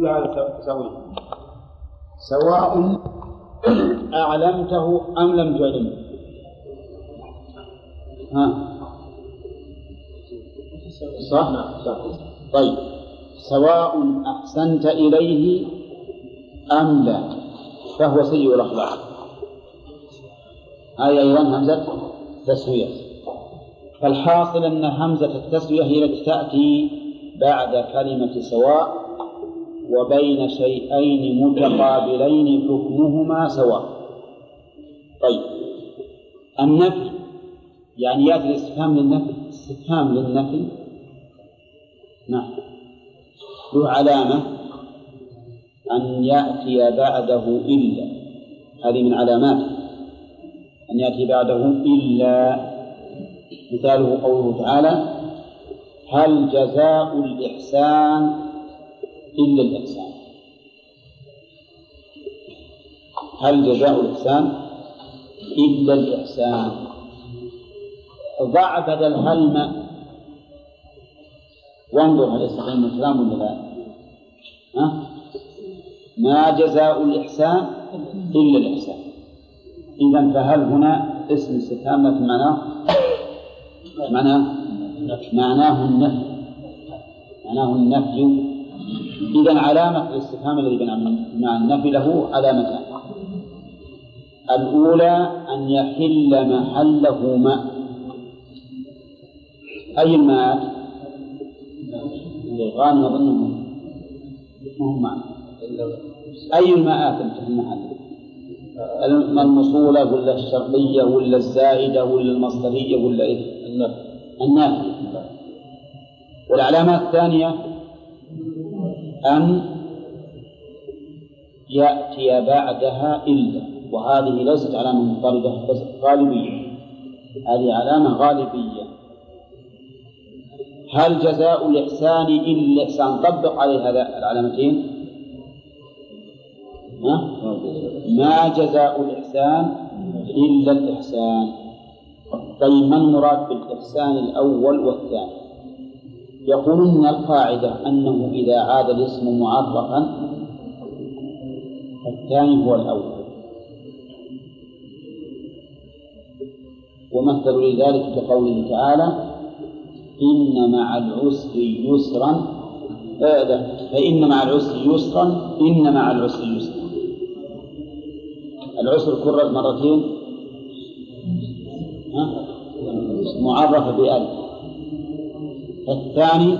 كلها تساوي سواء أعلمته أم لم تعلمه. ها؟ صح؟ صح. طيب. سواء أحسنت إليه أم لا. فهو سيء الأخلاق. هذه أيضا همزة تسوية. فالحاصل أن همزة التسوية هي التي تأتي بعد كلمة سواء وبين شيئين متقابلين حكمهما سواء طيب. النفي يعني يأتي الاستفهام للنفي استفهام للنفي. نعم. له علامة أن يأتي بعده إلا. هذه من علاماته أن يأتي بعده إلا. مثاله قوله تعالى هل جزاء الإحسان إلا الإحسان. هل جزاء الإحسان؟ إلا الإحسان. ضع بدل ما وانظر هل يستقيم الكلام ولا لا؟ ها؟ ما جزاء الإحسان؟ إلا الإحسان. إذا فهل هنا اسم استفهام لكن معناه؟ معناه؟ معناه النفي. معناه النفي. إذا علامة الاستفهام الذي مع النفي له علامتان الأولى أن يحل محله ماء أي الماء الغانم أظنهم هم ماء أي الماءات التي في المحل الموصولة ولا الشرطية ولا الزائدة ولا المصدرية ولا إيه؟ النافية والعلامة الثانية أن يأتي بعدها إلا وهذه ليست علامة مضطردة بس غالبية. هذه علامة غالبية. هل جزاء الإحسان إلا الإحسان طبق عليه هذا العلامتين؟ ما جزاء الإحسان إلا الإحسان. طيب ما المراد بالإحسان الأول والثاني؟ يقولون القاعدة أنه إذا عاد الاسم معرفا الثاني هو الأول. ومثلوا لذلك كقوله تعالى إن مع العسر يسرا فإن مع العسر يسرا إن مع العسر يسرا. العسر كرر مرتين معرفة بألف. الثاني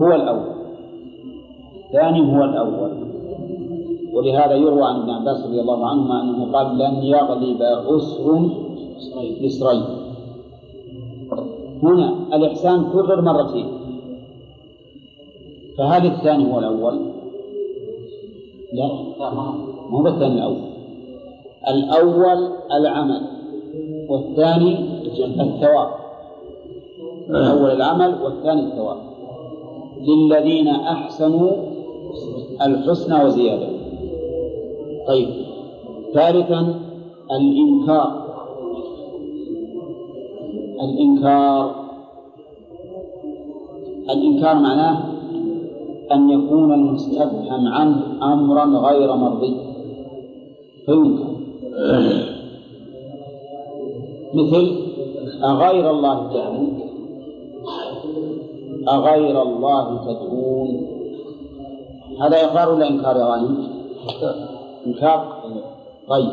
هو الأول. الثاني هو الأول. ولهذا يروى عن ابن عباس رضي الله عنهما أنه قال لن يغلب عسر يسرين هنا الإحسان كرر مرتين. فهل الثاني هو الأول؟ لا ما هو الثاني الأول؟ الأول العمل والثاني الثواب. الأول العمل والثاني الثواب. للذين أحسنوا الحسنى وزيادة. طيب. ثالثا الإنكار. الإنكار. الإنكار معناه أن يكون المستفهم عنه أمرا غير مرضي. فينكر. مثل أغير الله تدعون أغير الله تدعون. هذا إقرار ولا إنكار يا غانم؟ إنكار؟ طيب.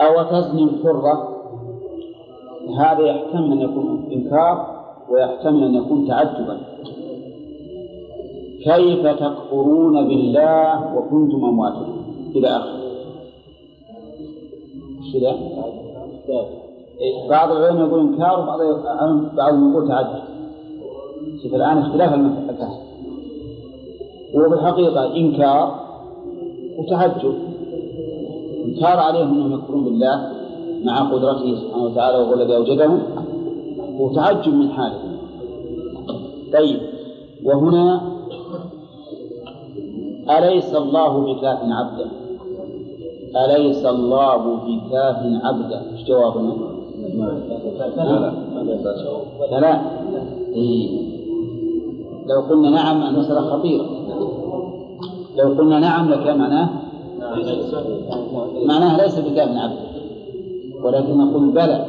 أو تزني الحرة هذا يحتمل أن يكون إنكار ويحتمل أن يكون تعجبا. كيف تكفرون بالله وكنتم أمواتا إلى آخره. كذا بعض العلماء يقول إنكار وبعض بعضهم يقول تعجب. شوف الآن اختلاف الفهم هو في الحقيقة إنكار وتعجب. إنكار عليهم أنهم يكفرون بالله مع قدرته سبحانه وتعالى وهو الذي أوجدهم. وتعجب من حاله. طيب وهنا أليس الله بكاف عبده؟ أليس الله بكاف عبده؟ إيش جوابنا؟ لا. لا. إيه. لو قلنا نعم المسألة خطيرة لو قلنا نعم لكان معناه معناه ليس بكاف عبد ولكن نقول بلى.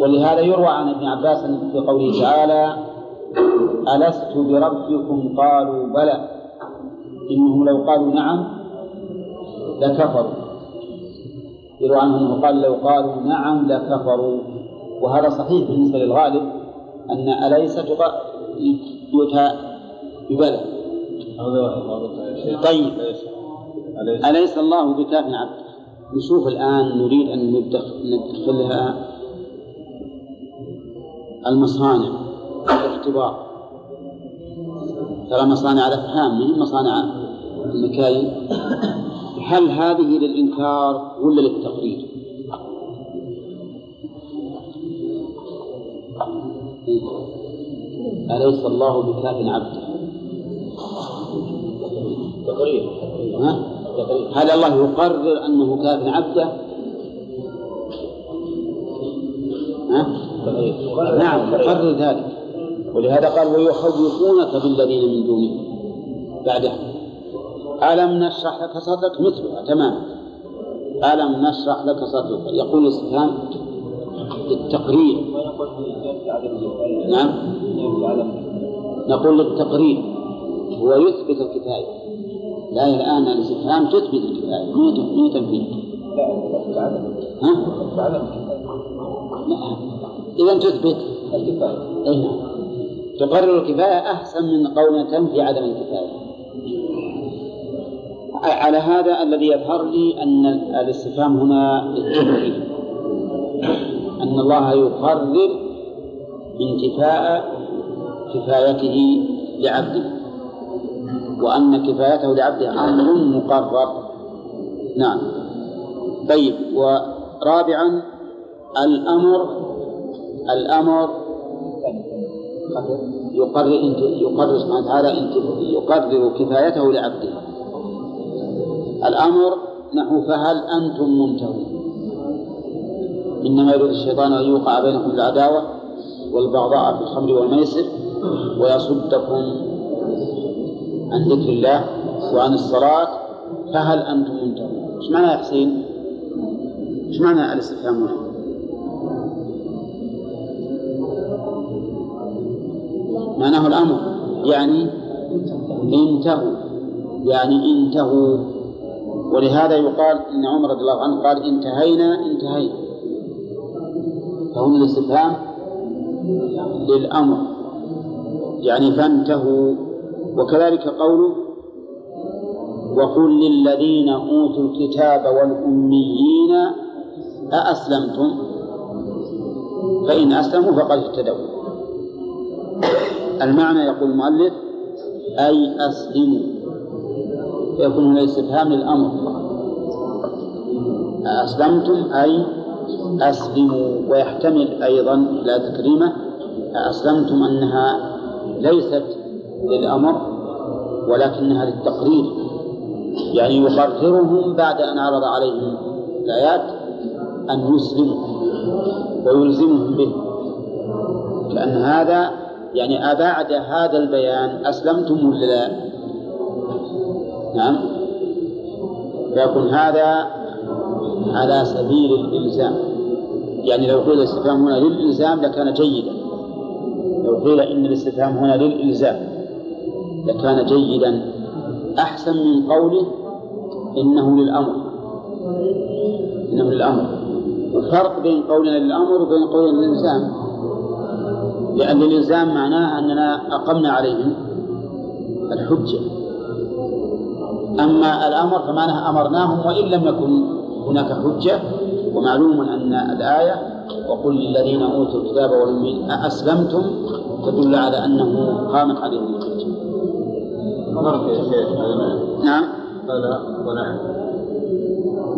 ولهذا يروى عن ابن عباس في قوله تعالى ألست بربكم؟ قالوا بلى. إنهم لو قالوا نعم لكفروا. يروى عنه أنه قال لو قالوا نعم لكفروا. وهذا صحيح بالنسبة للغالب أن أليس يؤتى ببلى طيب. أليس الله بكاف عبده نشوف الآن نريد أن ندخلها المصانع. الاختبار. ترى مصانع الأفهام من مصانع المكاين؟ هل هذه للإنكار ولا للتقرير؟ أليس الله بكاف عبده؟ تقرير. هل الله يقرر أنه كاف عبده؟ ها؟ نعم يقرر ذلك. ولهذا قال ويخوفونك بالذين من دونه. بعده ألم نشرح لك صدرك؟ مثلها تماما ألم نشرح لك صدرك؟ يقول الاستفهام للتقرير نعم. نقول للتقرير. هو يثبت الكفاية. لا الآن الاستفهام تثبت الكفاية. مو تنفيذ ها؟ إذا تثبت. الكفاية أي نعم. تقرر الكفاية أحسن من قول تنفي عدم الكفاية. على هذا الذي يظهر لي أن الاستفهام هنا للتوحيد أن الله يقرر انتفاء كفايته لعبده وأن كفايته لعبده أمر مقرر. نعم. طيب ورابعا الأمر الأمر يقرر يقرر سبحانه وتعالى يقرر كفايته لعبده. الأمر نحو فهل أنتم منتهون؟ إنما يريد الشيطان أن يوقع بينكم العداوة والبغضاء في الخمر والميسر ويصدكم عن ذكر الله وعن الصلاة فهل أنتم منتهون؟ إيش معنى يا حسين؟ إيش معنى الاستفهام هنا؟ معناه الأمر يعني انتهوا يعني انتهوا ولهذا يقال إن عمر رضي الله عنه قال انتهينا انتهينا فهم الاستفهام للأمر. يعني فانتهوا. وكذلك قوله وقل للذين أوتوا الكتاب والأميين أأسلمتم؟ فإن أسلموا فقد اهتدوا. المعنى يقول المؤلف أي أسلموا. فيكون هنا استفهام للأمر. أسلمتم أي أسلموا ويحتمل أيضا لا تكريمة أسلمتم أنها ليست للأمر ولكنها للتقرير. يعني يقررهم بعد أن عرض عليهم الآيات أن يسلموا ويلزمهم به. لأن هذا يعني أبعد هذا البيان أسلمتم ولا لا؟ نعم. فيكون هذا على سبيل الإلزام. يعني لو قيل الاستفهام هنا للإلزام لكان جيدا. لو قيل إن الاستفهام هنا للإلزام لكان جيدا. أحسن من قوله إنه للأمر. إنه للأمر. الفرق بين قولنا للأمر وبين قولنا للإلزام. لأن الإلزام معناه أننا أقمنا عليهم الحجة. أما الأمر فمعناه أمرناهم وإن لم يكن هناك حجة ومعلوم أن الآية وقل للذين أوتوا الكتاب والأمين أأسلمتم؟ تدل على أنه قامت عليهم الحجة فرق يا شيخ نعم. بلى ونعم.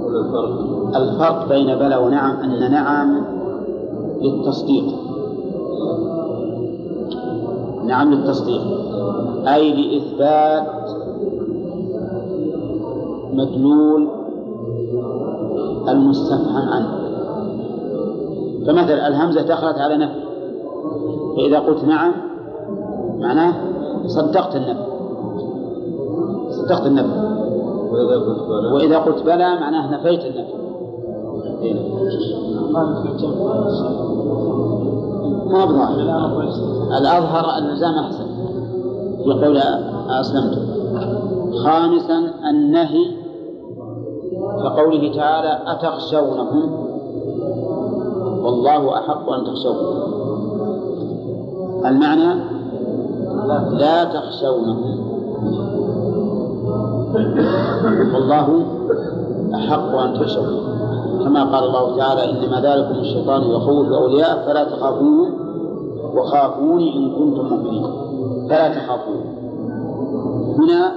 الفرق. الفرق بين بلى ونعم أن نعم للتصديق. نعم للتصديق. أي لإثبات مدلول المستفهم عنه. فمثلا الهمزة دخلت على نفي. فإذا قلت نعم معناه صدقت النفي. صدقت النفي. وإذا قلت بلى. معناه نفيت النفي. ما بظاهر؟ الأظهر الإلزام أحسن. في قول أسلمت. خامسا النهي كقوله تعالى أتخشونهم؟ والله أحق أن تخشوه المعنى لا تخشونهم. والله أحق أن تخشوه كما قال الله تعالى إنما ذلكم الشيطان يخوف أولياء فلا تخافوهم وخافوني إن كنتم مؤمنين. فلا تخافون هنا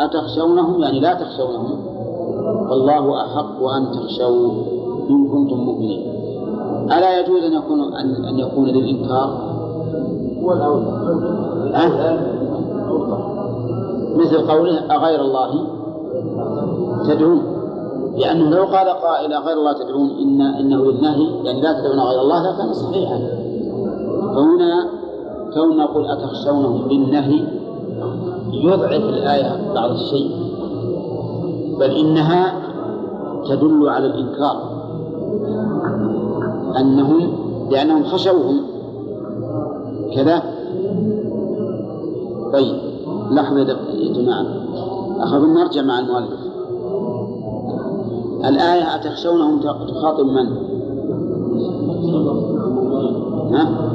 أتخشونهم يعني لا تخشونهم. والله أحق أن تخشوا إن كنتم مؤمنين ألا يجوز أن يكون أن, أن يكون للإنكار؟ أه؟ مثل قوله أغير الله تدعون لأنه لو قال قائل غير الله تدعون إن إنه للنهي يعني لا تدعون غير الله لكان صحيحا فهنا كون نقول أتخشونهم للنهي يضعف الآية بعض الشيء بل إنها تدل على الإنكار. أنهم لأنهم خشوهم كذا. طيب لحظة يا جماعة. أخذ نرجع مع المؤلف. الآية أتخشونهم تخاطب من؟ ها؟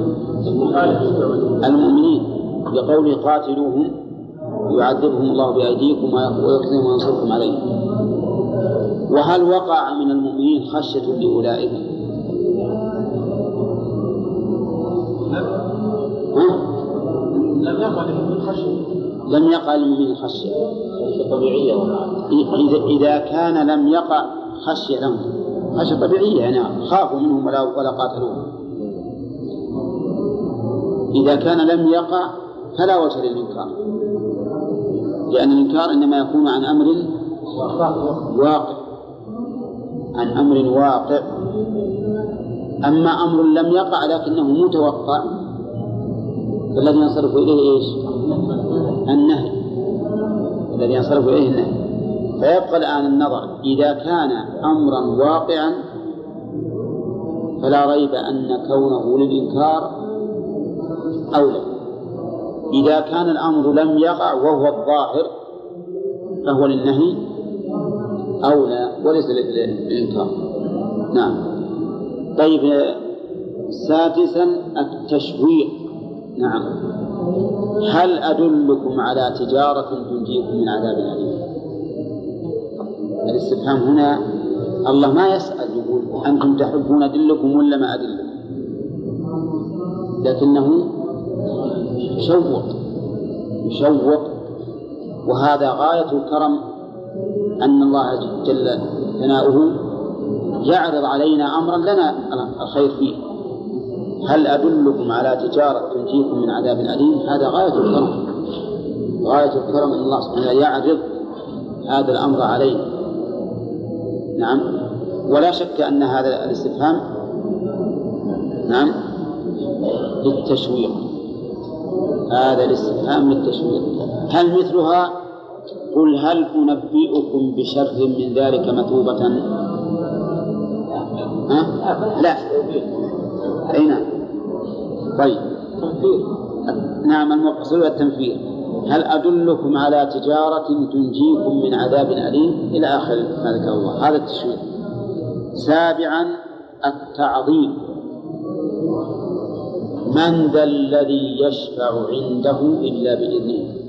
المؤمنين. بقوله قاتلوهم. يعذبهم الله بأيديكم ويكرمهم وينصركم عليهم. وهل وقع من المؤمنين خشية لأولئك؟ لم يقع للمؤمن خشية. لم يقع للمؤمنين خشية. خشية طبيعية إذا إذا كان لم يقع خشية لهم. خشية طبيعية يعني خافوا منهم ولا ولا قاتلوهم. إذا كان لم يقع فلا وجه للإنكار. لأن الإنكار إنما يكون عن أمر واقع. عن أمر واقع. أما أمر لم يقع لكنه متوقع فالذي ينصرف إليه إيش؟ النهي. الذي ينصرف إليه النهي. فيبقى الآن النظر إذا كان أمرا واقعا فلا ريب أن كونه للإنكار أولى. إذا كان الأمر لم يقع وهو الظاهر فهو للنهي أولى وليس للإنكار. نعم. طيب سادسا التشويق. نعم. هل أدلكم على تجارة تنجيكم من عذاب أليم؟ الاستفهام هنا الله ما يسأل يقول أنتم تحبون أدلكم ولا ما أدلكم؟ لكنه يشوق يشوق. وهذا غاية الكرم أن الله جل ثناؤه يعرض علينا أمرا لنا الخير فيه. هل أدلكم على تجارة تنجيكم من عذاب أليم؟ هذا غاية الكرم غاية الكرم أن الله سبحانه يعرض هذا الأمر علينا. نعم. ولا شك أن هذا الاستفهام نعم للتشويق. هذا الاستفهام للتشويق هل مثلها؟ قل هل أنبئكم بشر من ذلك مثوبة؟ ها؟ لا. أي نعم. طيب. نعم المقصود التنفير. هل أدلكم على تجارة تنجيكم من عذاب أليم؟ إلى آخر ما ذكر الله. هذا التشويق سابعا التعظيم. من ذا الذي يشفع عنده إلا بإذنه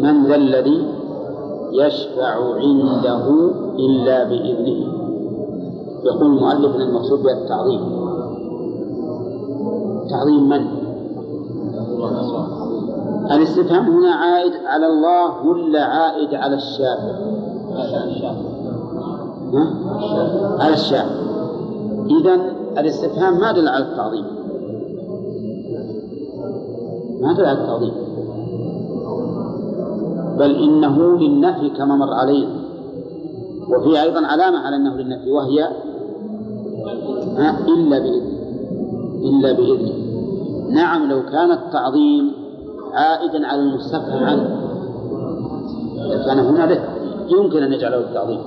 من ذا الذي يشفع عنده إلا بإذنه يقول المؤلف أن المقصود بها التعظيم تعظيم من؟ الاستفهام هنا عائد على الله ولا عائد على الشافع؟ ها؟ على الشافع إذا الاستفهام ما دل على التعظيم. ما دل على التعظيم. بل إنه للنفي كما مر علينا وفي أيضا علامة على أنه للنفي وهي إلا بإذنه إلا بإذنه نعم لو كان التعظيم عائدا على المستفهم عنه كان هنا له. يمكن أن يجعله التعظيم.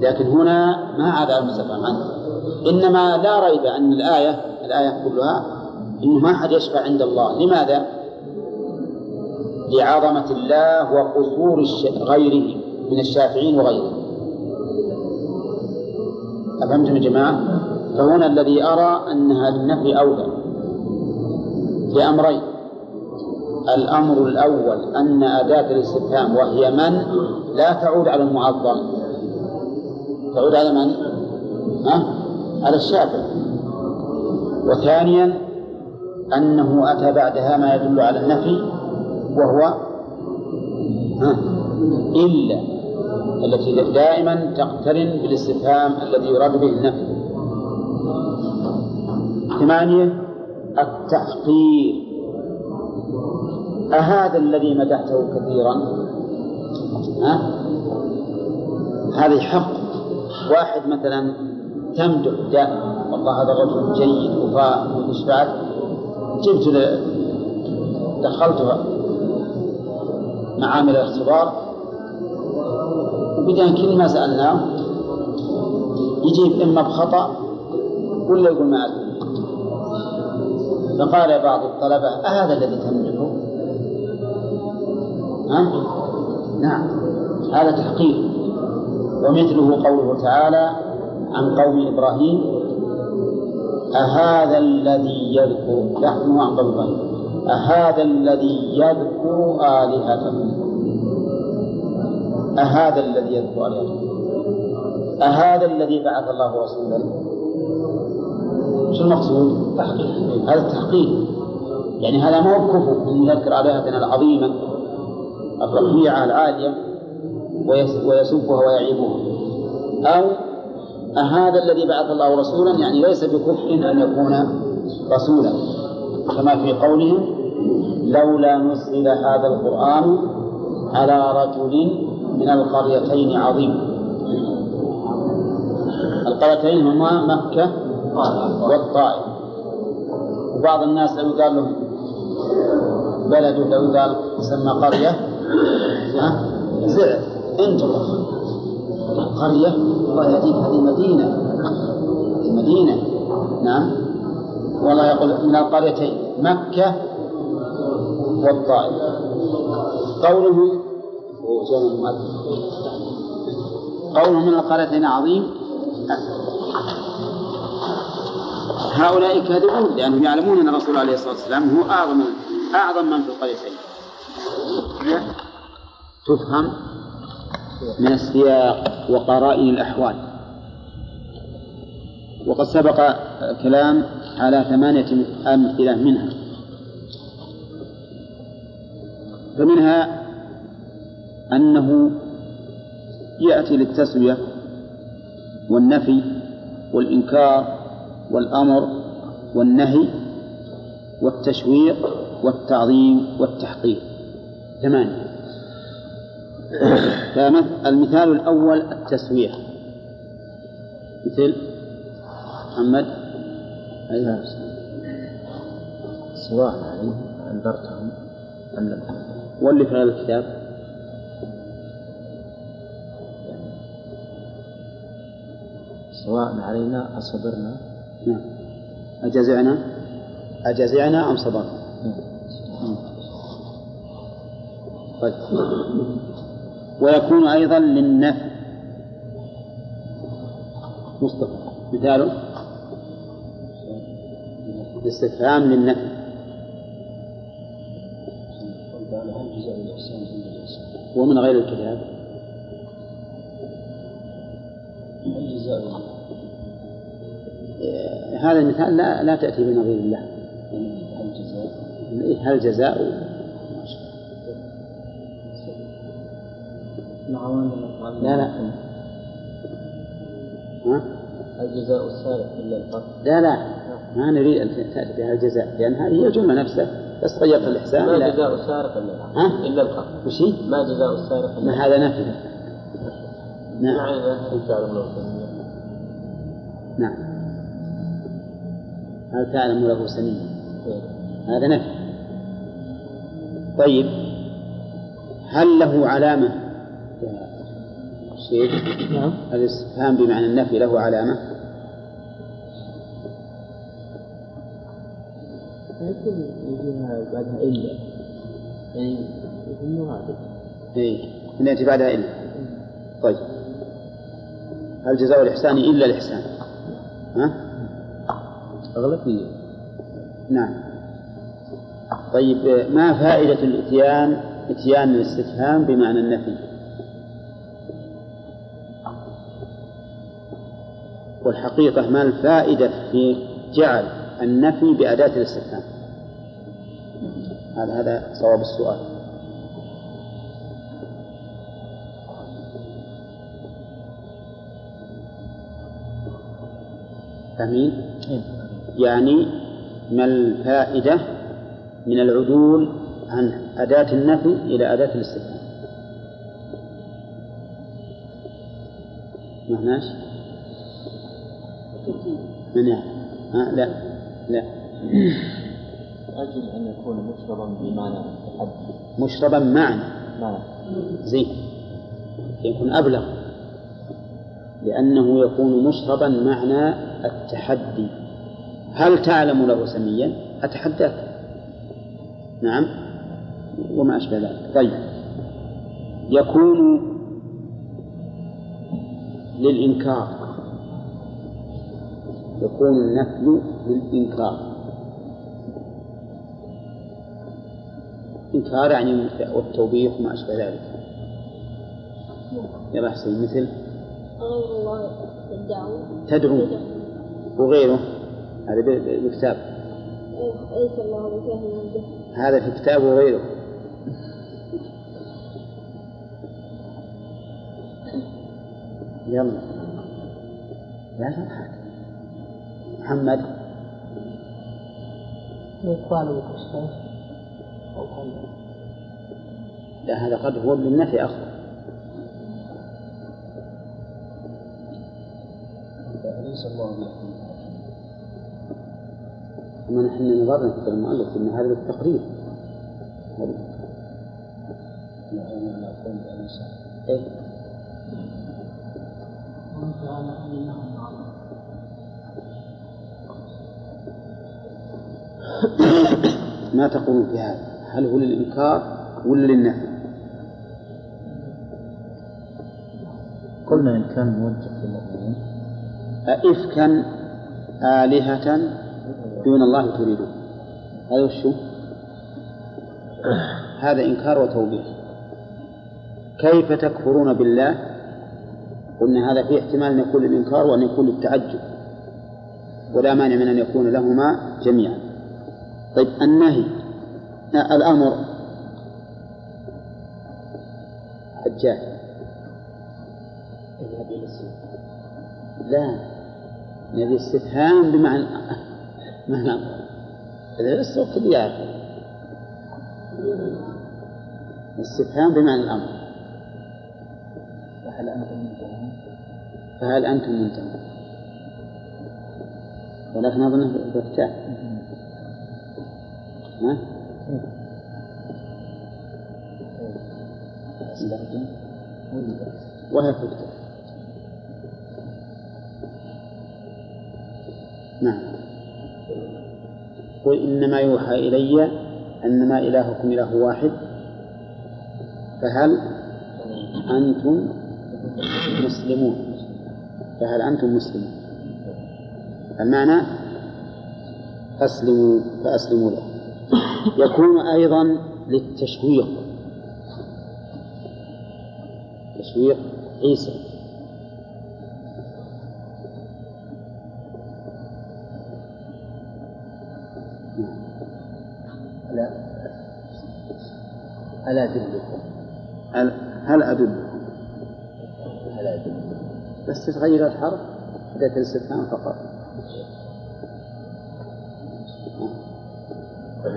لكن هنا ما عاد على المستفهم عنه. إنما لا ريب أن الآية الآية كلها إنه ما حد يشفع عند الله لماذا؟ لعظمة الله وقصور غيره من الشافعين وغيره أفهمتم يا جماعة؟ فهنا الذي أرى أنها للنفي أولى لأمرين الأمر الأول أن أداة الاستفهام وهي من لا تعود على المعظم تعود على من؟ ها؟ على الشافع وثانيا أنه أتى بعدها ما يدل على النفي وهو؟ إلا التي دائما تقترن بالاستفهام الذي يراد به النفي ثمانية التحقير أهذا الذي مدحته كثيرا ها؟ هذا حق واحد مثلا تمدح دائما. والله هذا الرجل جيد وفاء وش بعد جبت دخلته معامل الاختبار. وبدأ كل ما سألناه. يجيب إما بخطأ ولا يقول ما أدري. فقال بعض الطلبة أهذا الذي تملكه؟ ها؟ نعم. هذا تحقيق. ومثله قوله تعالى عن قوم إبراهيم أهذا الذي يذكر نحن عن قوم إبراهيم أهذا الذي يذكر آلهتكم؟ أهذا الذي يذكر آلهتكم؟ أهذا الذي بعث الله رسولا؟ شو المقصود؟ تحقيق. هذا التحقيق. يعني هذا مو كفر أن يذكر آلهتنا العظيمة الرفيعة العالية ويسبها ويعيبها. أو أهذا الذي بعث الله رسولا يعني ليس بكفر أن يكون رسولا كما في قولهم لولا نزل هذا القرآن على رجل من القريتين عظيم. القريتين هما مكة والطائف. وبعض الناس لو قال لهم بلده لو قال يسمى قرية زعل. انت قرية والله يأتيك هذه مدينة هذه مدينة نعم. والله يقول من القريتين مكة والطائف. قوله قوله من القريتين عظيم. هؤلاء كاذبون لأنهم يعلمون أن الرسول عليه الصلاة والسلام هو أعظم أعظم من في القريتين. تفهم؟ من السياق وقرائن الأحوال. وقد سبق كلام على ثمانية أمثلة منها. فمنها أنه يأتي للتسوية والنفي والإنكار والأمر والنهي والتشويق والتعظيم والتحقيق. ثمانية. فالمثال الأول التسوية. مثل محمد أيها سواء عليه أنذرتهم أم لم واللي في هذا الكتاب. سواء علينا أصبرنا. نعم. أجزعنا أجزعنا أم صبرنا؟ طيب. ويكون أيضا للنفي مصطفى مثاله؟ الاستفهام للنفي ومن غير الكتاب؟ هذا المثال لا لا تأتي بنظير الله. هل جزاء؟ لا لا. ها؟ الجزاء السارق إلا القتل لا لا. ما نريد أن تأتي بها الجزاء لأن هذه هي الجملة نفسها. بس غيرت الإحسان ما جزاء السارق إلا ها؟ القتل إلا القتل وش؟ ما جزاء السارق إلا ما هذا نفي نعم. سميا؟ نعم. هل تعلم له سميا هذا نفي طيب. هل له علامة؟ يا شيخ نعم. الاستفهام بمعنى النفي له علامة؟ يكون يجيها بعدها إلا. يعني يكون مرادف. اي من يأتي بعدها إلا. طيب. هل جزاء الإحسان إلا الإحسان؟ ها؟ أغلبية نعم. طيب ما فائدة الإتيان إتيان الاستفهام بمعنى النفي؟ والحقيقة ما الفائدة في جعل النفي بأداة الاستفهام هذا هذا صواب السؤال فاهمين؟ يعني ما الفائدة من العدول عن أداة النفي إلى أداة الاستفهام ما هناش؟ من؟ ها لا لا. أجل أن يكون مشربا بمعنى التحدي مشربا معنى معنى. زين. يكون أبلغ. لأنه يكون مشربا معنى التحدي. هل تعلم له سميا؟ أتحداك نعم. وما أشبه ذلك. طيب. يكون للإنكار. يكون النفي للإنكار. إنكار يعني والتوبيخ وما أشبه ذلك. يا حسين مثل الله يدعو تدعو. وغيره. هذا ب- بكتاب. ليس الله بكاهن عبده هذا في كتاب وغيره. يلا. لا تضحك. محمد. لا هذا قد هو للنفي أخطر ليس الله أما نحن نظرنا في المؤلف أن هذا بالتقرير. لا أنا لا أقول أليس إيه؟ ما تقولون في هذا هل هو للإنكار ولا للنفي؟ قلنا إن كان موجه للمؤمنين. أئفكا آلهة دون الله تريدون هذا وشو؟ هذا إنكار وتوبيخ. كيف تكفرون بالله؟ قلنا هذا فيه احتمال أن يكون للإنكار وأن يكون للتعجب. ولا مانع من أن يكون لهما جميعا. طيب النهي آه، الأمر. حجاج. اذهب إلى السوق لا نبي استفهام بمعنى معنى إذا السوق كل يعرف. استفهام بمعنى الأمر. فهل أنتم منتهون؟ فهل أنتم منتهون؟ ولكن أظنه بكتاب ها؟ وهي الكتاب نعم. قل إنما يوحى إلي أنما إلهكم إله واحد. فهل أنتم مسلمون؟ فهل أنتم مسلمون؟ المعنى أسلموا فأسلموا له. يكون أيضا للتشويق. تشويق عيسى. لا. ألا أدلكم. هل هل أدلكم؟ ألا أدلكم. بس تتغير الحرف. أداة الاستفهام فقط.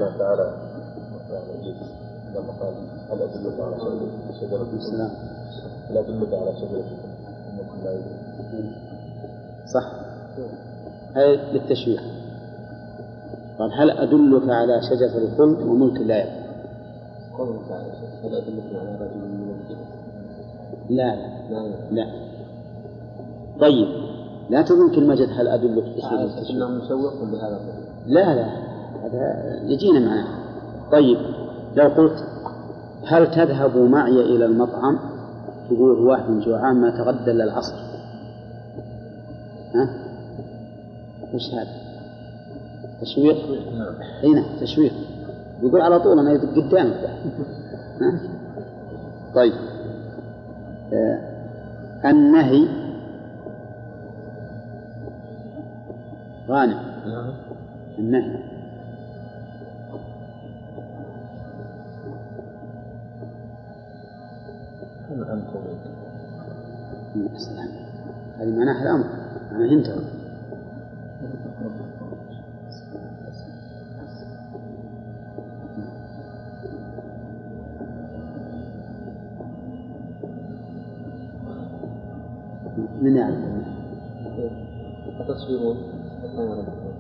الله تعالى لما قال هل أدلك على شجرة شجرة السلام هل أدلك على شجرة إنكم لا صح. هذا للتشويق قال هل أدلك على شجرة الخلد وملك لا يبلى قوله تعالى هل أدلكم على رجل من لا. لا. لا. طيب. لا تظن كلمة هل أدلك الرجل. لا لا. هذا يجينا معنا. طيب لو قلت هل تذهب معي إلى المطعم؟ تقول واحد جوعان ما تغدى إلا العصر. ها؟ وش هذا؟ تشويق؟ إي نعم تشويق. يقول على طول أنا قدامك؟ طيب. آه النهي غانم. النهي. معناها الأمر معناها انتهى من يعرف أتصبرون. كان ربكم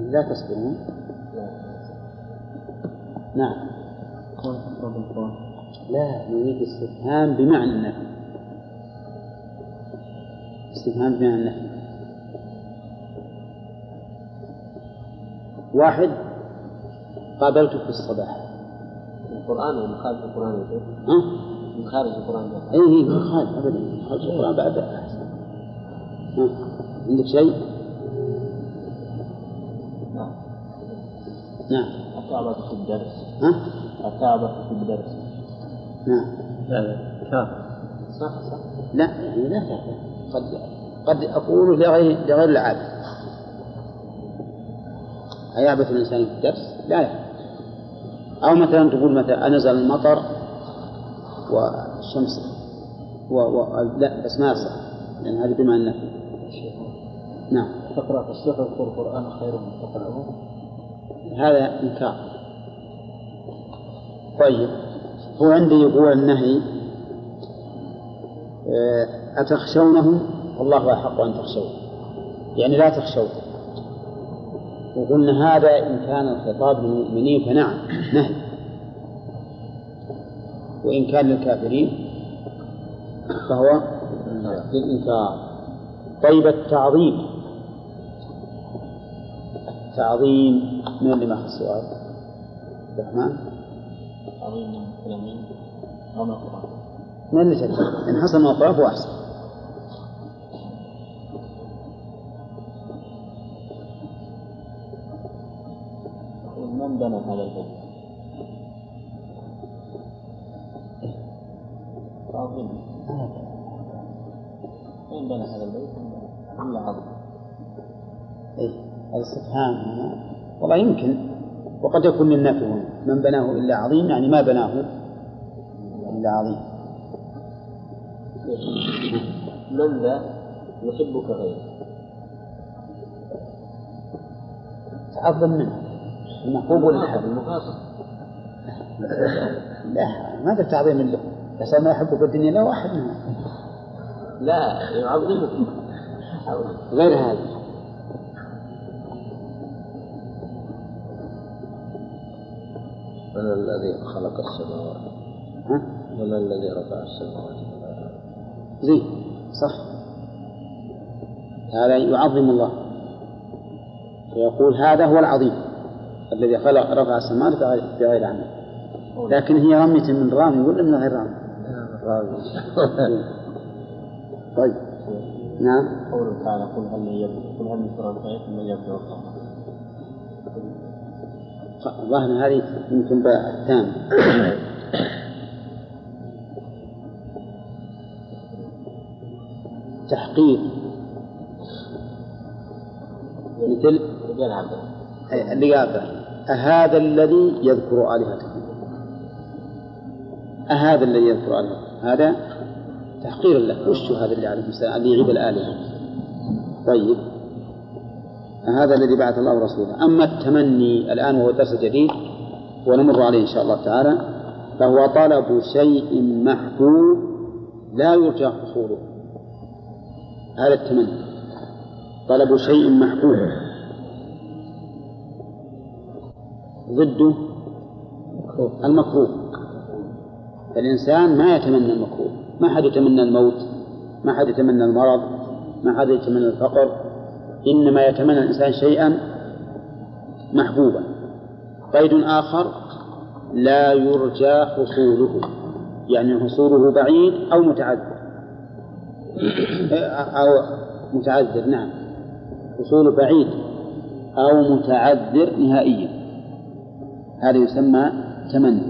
لا تصبرون. نعم. لا نريد استفهام بمعنى النفي. استفهام بمعنى النفي واحد قابلته في الصباح. القرآن ولا خارج القرآن يا شيخ؟ ها؟ من خارج القرآن اي اي ما خالف ابدا خالف القرآن بعد أحسن. ها؟ عندك شيء؟ نعم. نعم. الكعبة في الدرس. ها؟ الكعبة في الدرس. نعم. لا كافر صح صح. لا يعني لا تعرف قد قد أقول لغير لغير العابد أيعبث الإنسان في الدرس؟ لا. لا أو مثلا تقول مثلا أنزل المطر والشمس و... و... لا بس ما يصح لأن هذه بما النفي نعم. تقرأ في الصحف والقرآن خير من تقرأه؟ هذا إنكار. طيب هو عندي يقول النهي آه، أتخشونه؟ والله أحق أن تخشوه. يعني لا تخشوه. وقلنا هذا إن كان الخطاب للمؤمنين فنعم نهي. وإن كان للكافرين فهو للإنكار. طيب التعظيم. التعظيم من اللي ما السؤال؟ عبد الرحمن؟ عظيم من القرآن من اللي تكتب؟ إن حصل من القرآن فهو أحسن من بنى هذا البيت؟ عظيم من بنى هذا البيت؟ إلا عظيم إيه الاستفهام هنا والله يمكن. وقد يكون للنفي هنا. من بناه إلا عظيم يعني ما بناه إلا عظيم. من ذا يحبك غيره. تعظم منه. المحبوب ولا الحبيب لا ما هذا تعظيم له بس ما يحبه في الدنيا لا واحد منهم. لا يعظمك غير هذا. من الذي خلق السماوات؟ من الذي رفع السماوات؟ زين صح. هذا يعظم الله. فيقول هذا هو العظيم. الذي خلق رفع السماوات بغير- عمل. لكن هي رمية من رامي ولا من غير رامي؟ طيب. نعم. قوله تعالى قل هل من يبدو قل هل من شركائكم من يبدو الخلق. ظهر هذه يمكن الثاني. تحقيق. مثل؟ اللي قال أهذا الذي يذكر آلهتكم. أهذا الذي يذكر آلهتكم. هذا تحقير له. وش هذا اللي عليه السلام اللي يعيب الآلهة. طيب. هذا الذي بعث الله رسوله أما التمني الآن وهو درس جديد ونمر عليه إن شاء الله تعالى فهو طلب شيء محبوب لا يرجى حصوله. هذا التمني. طلب شيء محبوب ضده المكروه. الإنسان ما يتمنى المكروه. ما حد يتمنى الموت ما حد يتمنى المرض ما حد يتمنى الفقر. إنما يتمنى الإنسان شيئا محبوبا. قيد آخر لا يرجى حصوله. يعني حصوله بعيد أو متعذر أو متعذر نعم. حصوله بعيد أو متعذر نهائيا. هذا يسمى تمني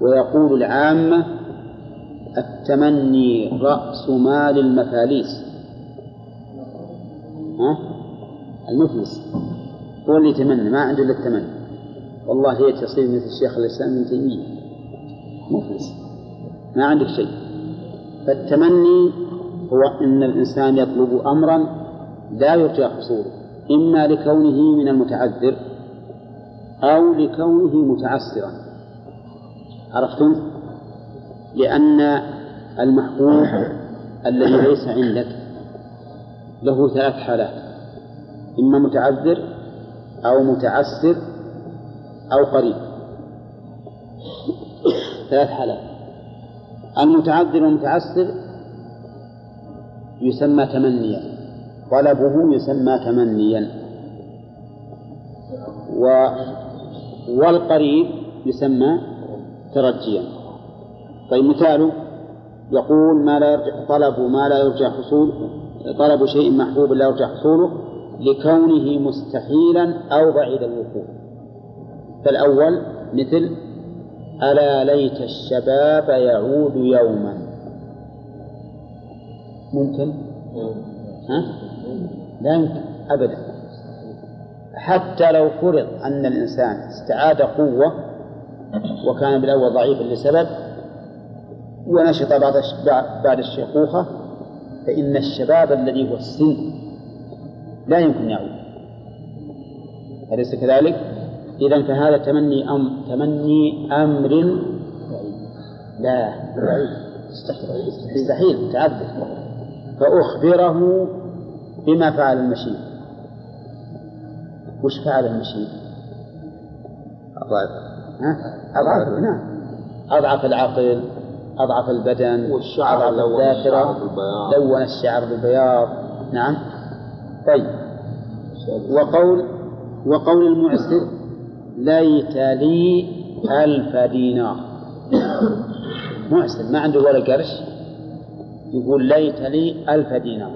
ويقول العامة التمني رأس مال المفاليس. ها؟ المفلس. هو اللي يتمنى ما عنده إلا التمني والله هي تصير مثل الشيخ الإسلام ابن تيمية. مفلس. ما عندك شيء. فالتمني هو أن الإنسان يطلب أمرا لا يرجى حصوله إما لكونه من المتعذر أو لكونه متعسرا. عرفتم؟ لأن المحبوب الذي ليس عندك له ثلاث حالات. إما متعذر أو متعسر أو قريب. ثلاث حالات. المتعذر والمتعسر يسمى تمنيا. طلبه يسمى تمنيا. و والقريب يسمى ترجيا. طيب مثاله يقول ما لا يرجع طلب ما لا يرجى حصول طلب شيء محبوب لا يرجى حصوله لكونه مستحيلا أو بعيد الوقوع. فالأول مثل ألا ليت الشباب يعود يوما. ممكن؟ ها؟ لا يمكن أبدا. حتى لو فرض أن الإنسان استعاد قوة وكان بالأول ضعيفا لسبب ونشط بعد بعد الشيخوخة فإن الشباب الذي هو السن لا يمكن يعود. أليس كذلك؟ إذا فهذا تمني أم تمني أمر لا. يستحيل يستحيل تعذر فأخبره بما فعل المشيب وش فعل المشيب؟ أضعف؟ أضعف نعم. أضعف العقل أضعف البدن والشعر أضعف لون الذاكرة. الشعر بالبياض. لون الشعر بالبياض. نعم. طيب. وقول وقول المعسر. ليت لي ألف دينار. معسر ما عنده ولا قرش؟ يقول ليت لي ألف دينار.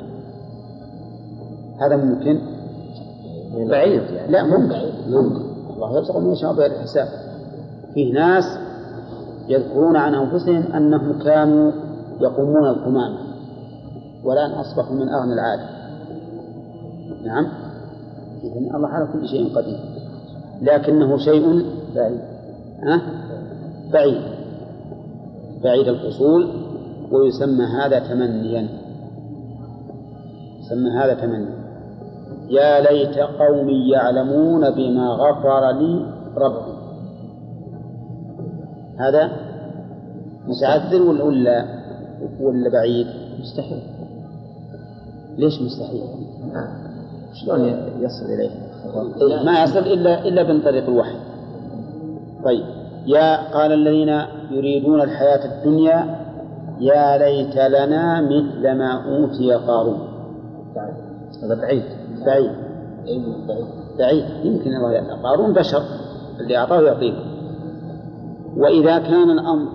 هذا ممكن؟ بعيد يعني. لا ممكن. ممكن. الله يرزق من يشاء بغير حساب فيه ناس يذكرون عن أنفسهم أنهم كانوا يقومون القمامة والآن أصبحوا من أغنى العالم. نعم. إذن الله على كل شيء قدير. لكنه شيء بعيد. ها؟ بعيد. بعيد الحصول ويسمى هذا تمنيا. يسمى هذا تمنيا. يا ليت قومي يعلمون بما غفر لي ربي هذا متعذر ولا ولا ولا بعيد؟ مستحيل ليش مستحيل؟ شلون يصل إليه؟ ما يصل إلا إلا من طريق الوحي. طيب يا قال الذين يريدون الحياة الدنيا يا ليت لنا مثل ما أوتي قارون. هذا بعيد بعيد. بعيد. يمكن الله يعطى قارون بشر اللي أعطاه يعطيه. وإذا كان الأمر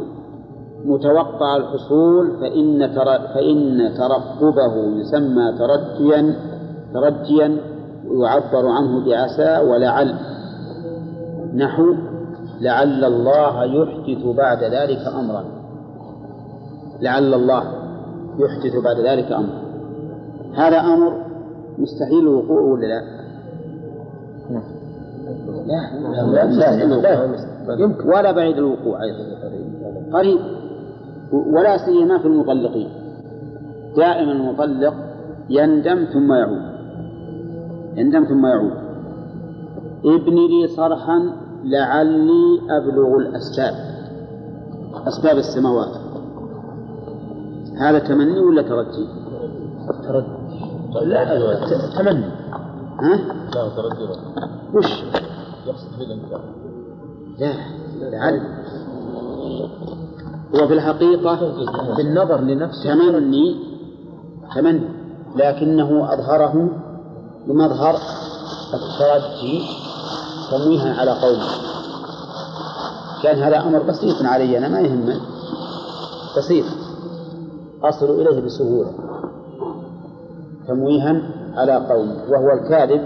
متوقع الحصول فإن تر... فإن ترقبه يسمى ترجيا ترجيا ويعبر عنه بعسى ولعل. نحو لعل الله يحدث بعد ذلك أمرا. لعل الله يحدث بعد ذلك أمرا. هذا أمر مستحيل الوقوع ولا لا؟ لا لا لا, لا. يمكن. ولا بعيد الوقوع أيضا. قريب. ولا سيما في المطلقين. دائما المطلق يندم ثم يعود. يندم ثم يعود. ابن لي صرحا لعلي أبلغ الأسباب. أسباب السماوات. هذا تمني ولا ترجي؟ تردد لا تمني. ها؟ لا تردد وش؟ يقصد في الإمكان لا لعل. هو في الحقيقة بالنظر لنفسه. تمني. تمني. لكنه أظهره بمظهر الترجي تمويها على قومه كان هذا أمر بسيط علي أنا ما يهمني. بسيط. أصل إليه بسهولة. تمويها على قومه وهو الكاذب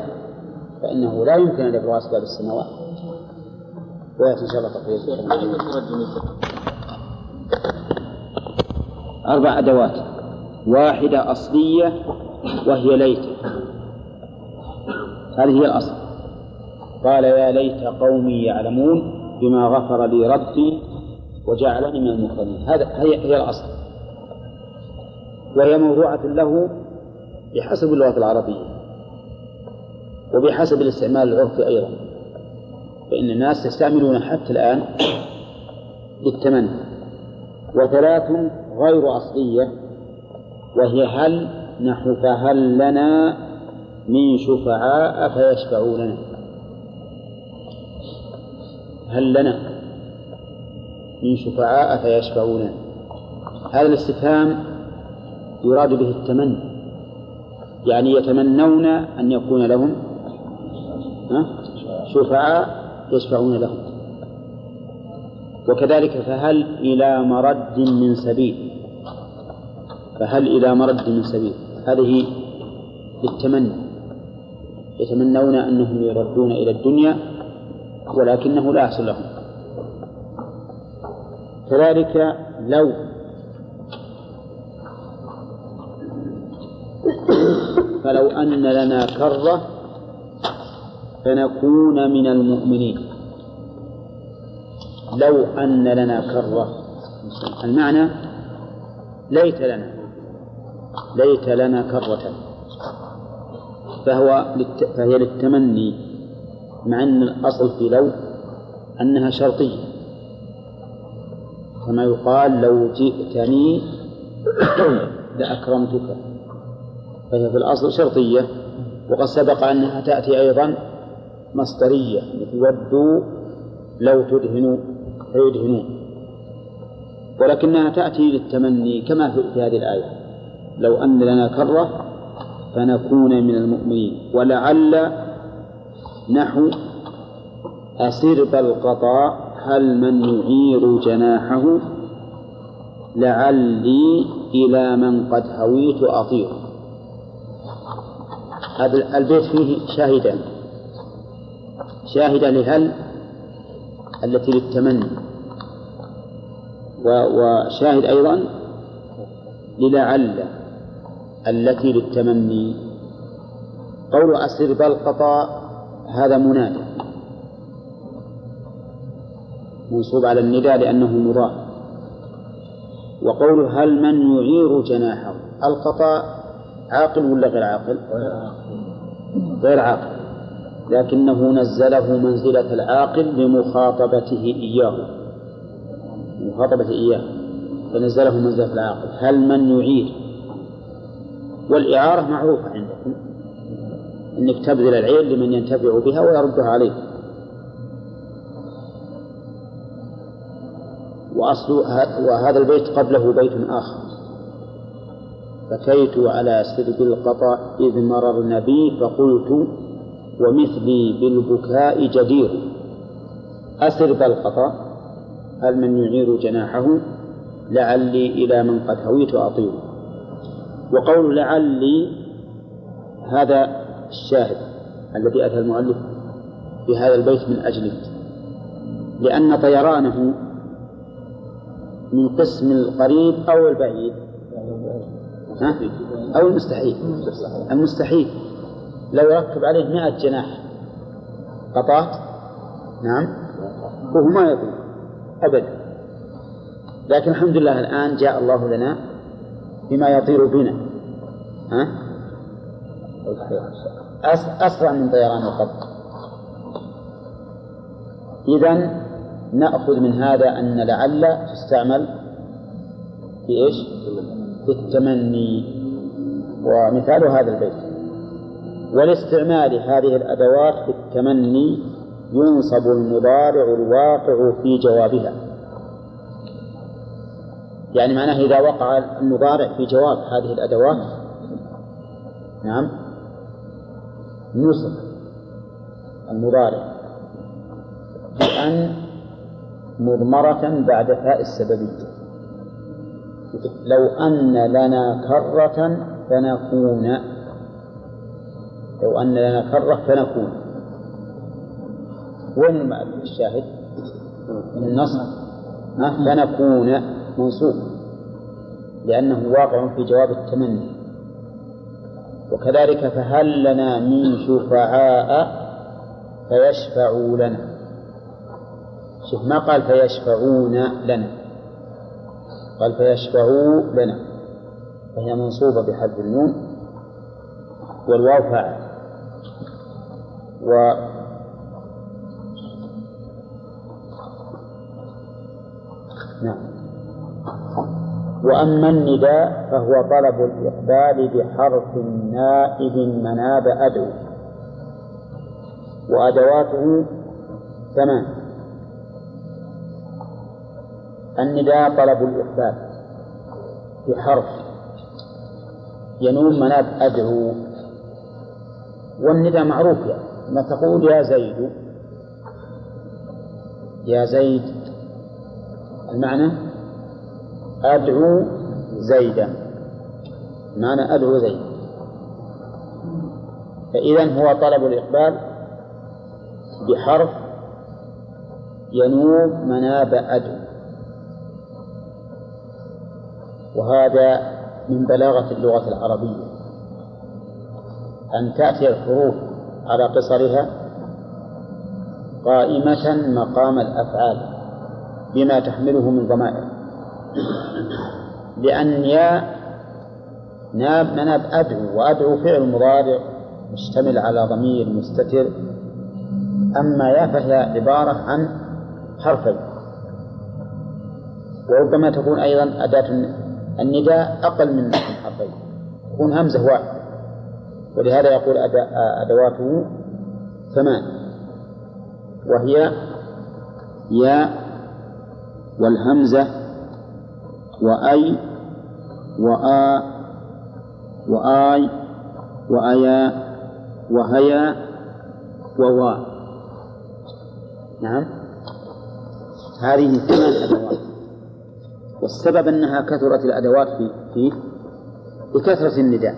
فإنه لا يمكن أن يبلغ أسباب السماوات. ويأتي إن شاء الله تقرير. أربع أدوات. واحدة أصلية وهي ليت. هذه هي الأصل. قال يا ليت قومي يعلمون بما غفر لي ربي وجعلني من المكرمين هذا هي هي الأصل. وهي موضوعة له بحسب اللغة العربية وبحسب الاستعمال العرفي أيضا. فإن الناس يستعملون حتى الآن للتمني وثلاث غير أصلية وهي هل نحو فهل لنا من شفعاء فيشفعوا لنا؟ هل لنا من شفعاء فيشفعوا لنا؟ هذا الاستفهام يراد به التمني يعني يتمنون أن يكون لهم شفعاء يشفعون لهم. وكذلك فهل إلى مرد من سبيل؟ فهل إلى مرد من سبيل؟ هذه للتمني. يتمنون أنهم يردون إلى الدنيا ولكنه لا يحصل لهم. كذلك لو أن لنا كرة فنكون من المؤمنين. لو أن لنا كرة. المعنى ليت لنا. ليت لنا كرة. فهو للت... فهي للتمني مع أن الأصل في لو أنها شرطية. كما يقال لو جئتني لأكرمتك. فهي في الأصل شرطية وقد سبق أنها تأتي أيضا مصدرية مثل ودوا لو تدهنوا فيدهنون. ولكنها تأتي للتمني كما في هذه الآية. لو أن لنا كرة فنكون من المؤمنين ولعل نحو أسرب القضاء هل من يعير جناحه؟ لعلي إلى من قد هويت أطير البيت فيه شاهدان. شاهدة لهل التي للتمني. وشاهد أيضا للعل التي للتمني. قول أسر بالقطاء هذا منادى منصوب على النداء لأنه مضاف. وقول هل من يعير جناحه. القطاء عاقل ولا غير عاقل؟ غير عاقل. لكنه نزله منزلة العاقل لمخاطبته إياه. مخاطبة إياه. فنزله منزلة العاقل. هل من يعير والإعارة معروفة عندكم. أنك تبذل العين لمن ينتفع بها ويردها عليه وأصل وهذا البيت قبله بيت آخر. بكيت على سرب القطع إذ مررن بي فقلت ومثلي بالبكاء جدير. أسرب القطع هل من يعير جناحه؟ لعلي إلى من قد هويت أطير. وقول لعلي هذا الشاهد الذي أتى المؤلف في هذا البيت من أجله لأن طيرانه من قسم القريب أو البعيد ها؟ أو المستحيل المستحيل لو ركب عليه مئة جناح قطات نعم وهو ما يطير أبدا لكن الحمد لله الآن جاء الله لنا بما يطير بنا ها؟ أسرع من طيران القط إذا نأخذ من هذا أن لعل تستعمل في إيش؟ في التمني ومثال هذا البيت. ولاستعمال هذه الأدوات في التمني ينصب المضارع الواقع في جوابها. يعني معناه إذا وقع المضارع في جواب هذه الأدوات نعم نصب المضارع بأن مضمرة بعد فاء السببية. لو أن لنا كرة فنكون. لو أن لنا كرة فنكون. وين الشاهد؟ من النص فنكون. منصوب لأنه واقع في جواب التمني. وكذلك فهل لنا من شفعاء فيشفعوا لنا. شوف ما قال فيشفعون لنا. قال فيشفعوا لنا فهي منصوبة بحذف النون والواو فاعل. و نعم. وأما النداء فهو طلب الإقبال بحرف نائب مناب أدعو وأدواته ثمان النداء طلب الإقبال بحرف ينوب مناب أدعو. والنداء معروف يعني. ما تقول يا زيد. يا زيد. المعنى أدعو زيدا. معنى أدعو زيد. فإذا هو طلب الإقبال بحرف ينوب مناب أدعو. وهذا من بلاغة اللغة العربية. أن تأتي الحروف على قصرها قائمة مقام الأفعال بما تحمله من ضمائر. لأن يا ناب مناب أدعو وأدعو فعل مضارع مشتمل على ضمير مستتر. أما يا فهي عبارة عن حرفين. وربما تكون أيضا أداة النداء أقل من حرفين. تكون همزة واحدة ولهذا يقول أدواته ثمان. وهي يا والهمزة وأي وآ وآي وأيا وهيا ووا نعم. هذه ثمان أدوات. والسبب أنها كثرت الأدوات في فيه بكثرة النداء.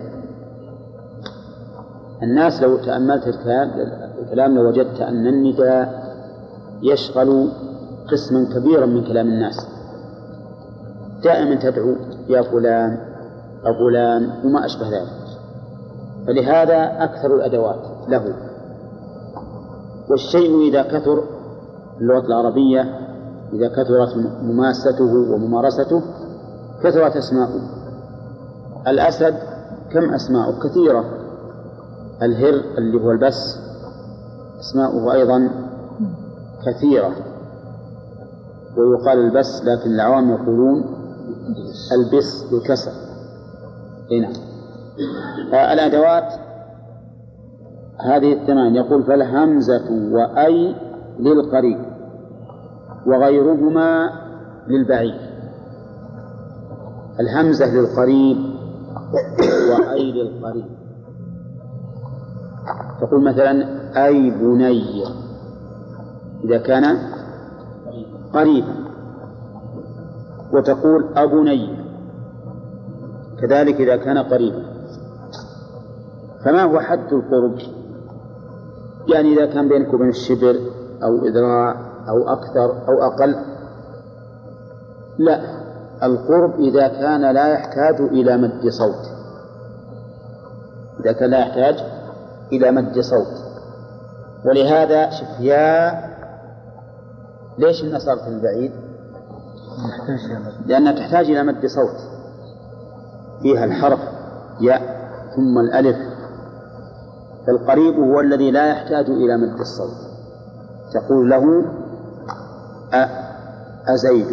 الناس لو تأملت الكلام لوجدت أن النداء يشغل قسما كبيرا من كلام الناس. دائما تدعو يا فلان أو فلان وما أشبه ذلك. فلهذا أكثر الأدوات له. والشيء إذا كثر اللغة العربية إذا كثرت مماسته وممارسته كثرت أسماؤه. الأسد كم أسماؤه؟ كثيرة. الهر اللي هو البس أسماؤه أيضا كثيرة. ويقال البس لكن العوام يقولون البس بالكسر. هنا فالأدوات هذه الثمان يقول فالهمزة وأي للقريب. وغيرهما للبعيد الهمزة للقريب وأي للقريب تقول مثلا أي بني. إذا كان قريبا. وتقول أبني. كذلك إذا كان قريبا. فما هو حد القرب؟ يعني إذا كان بينك وبين الشبر أو إذراع أو أكثر أو أقل. لا القرب إذا كان لا يحتاج إلى مد صوت. إذا كان لا يحتاج إلى مد صوت. ولهذا شوف يا ليش الناس صارت البعيد؟ لأنها تحتاج إلى مد صوت. فيها الحرف ياء ثم الألف. فالقريب هو الذي لا يحتاج إلى مد الصوت. تقول له أزيد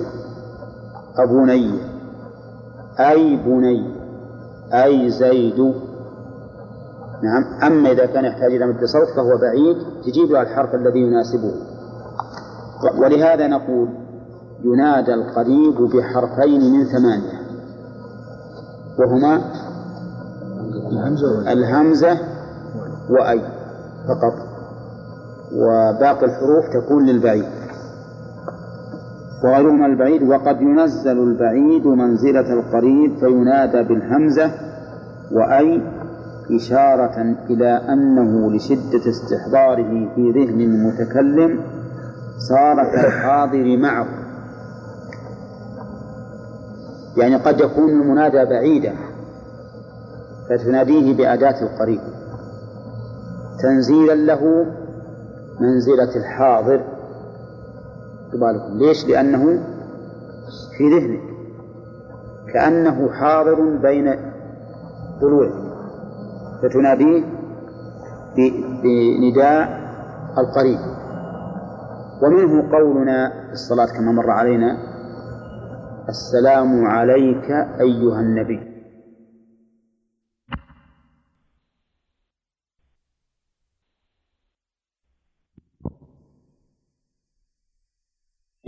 أبني أي بني أي زيد. نعم أما إذا كان يحتاج إلى مد صوت فهو بعيد تجيب له الحرف الذي يناسبه. ولهذا نقول ينادى القريب بحرفين من ثمانية. وهما الهمزة وأي. فقط. وباقي الحروف تكون للبعيد. وغيرهما البعيد وقد ينزل البعيد منزلة القريب فينادى بالهمزة وأي إشارة إلى أنه لشدة استحضاره في ذهن المتكلم صار كالحاضر معه. يعني قد يكون المنادى بعيدا فتناديه بأداة القريب. تنزيلا له منزلة الحاضر. بالكم. ليش؟ لأنه في ذهنك. كأنه حاضر بين ضلوعك فتناديه بنداء القريب. ومنه قولنا في الصلاة كما مر علينا السلام عليك أيها النبي.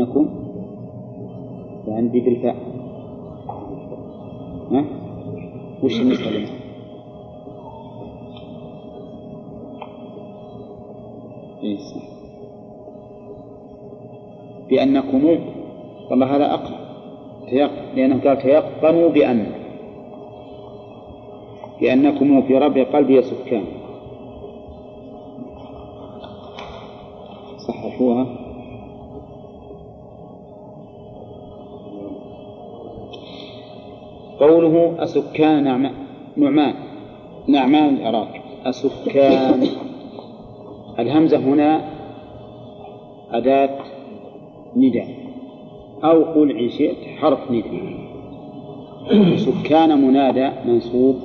يكون عندي بالفاء ها؟ وش المسألة؟ إيه صح. بأنكم والله هذا أقرب تيق... لأنه قال تيقنوا بأن بأنكم في ربع قلبي سكان. صححوها قوله أسكان نعمان نعمان. نعمان العراق. أسكان. الهمزة هنا أداة نداء. أو قل إن شئت حرف نداء. سكان منادى منصوب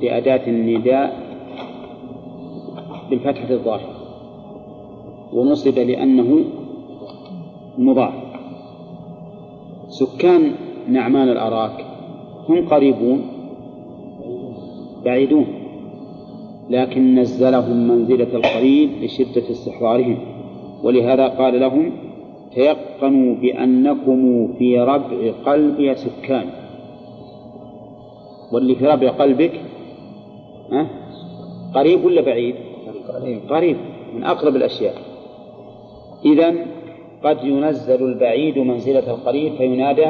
بأداة النداء بالفتحة الظاهرة. ونصب لأنه مضاف. سكان نعمان الأراك. هم قريبون. بعيدون. لكن نزلهم منزلة القريب لشدة استحضارهم. ولهذا قال لهم تيقنوا بأنكم في ربع قلب سكان. واللي في ربع قلبك ها؟ قريب ولا بعيد؟ قريب. قريب من أقرب الأشياء. إذا قد ينزل البعيد منزلة القريب فينادى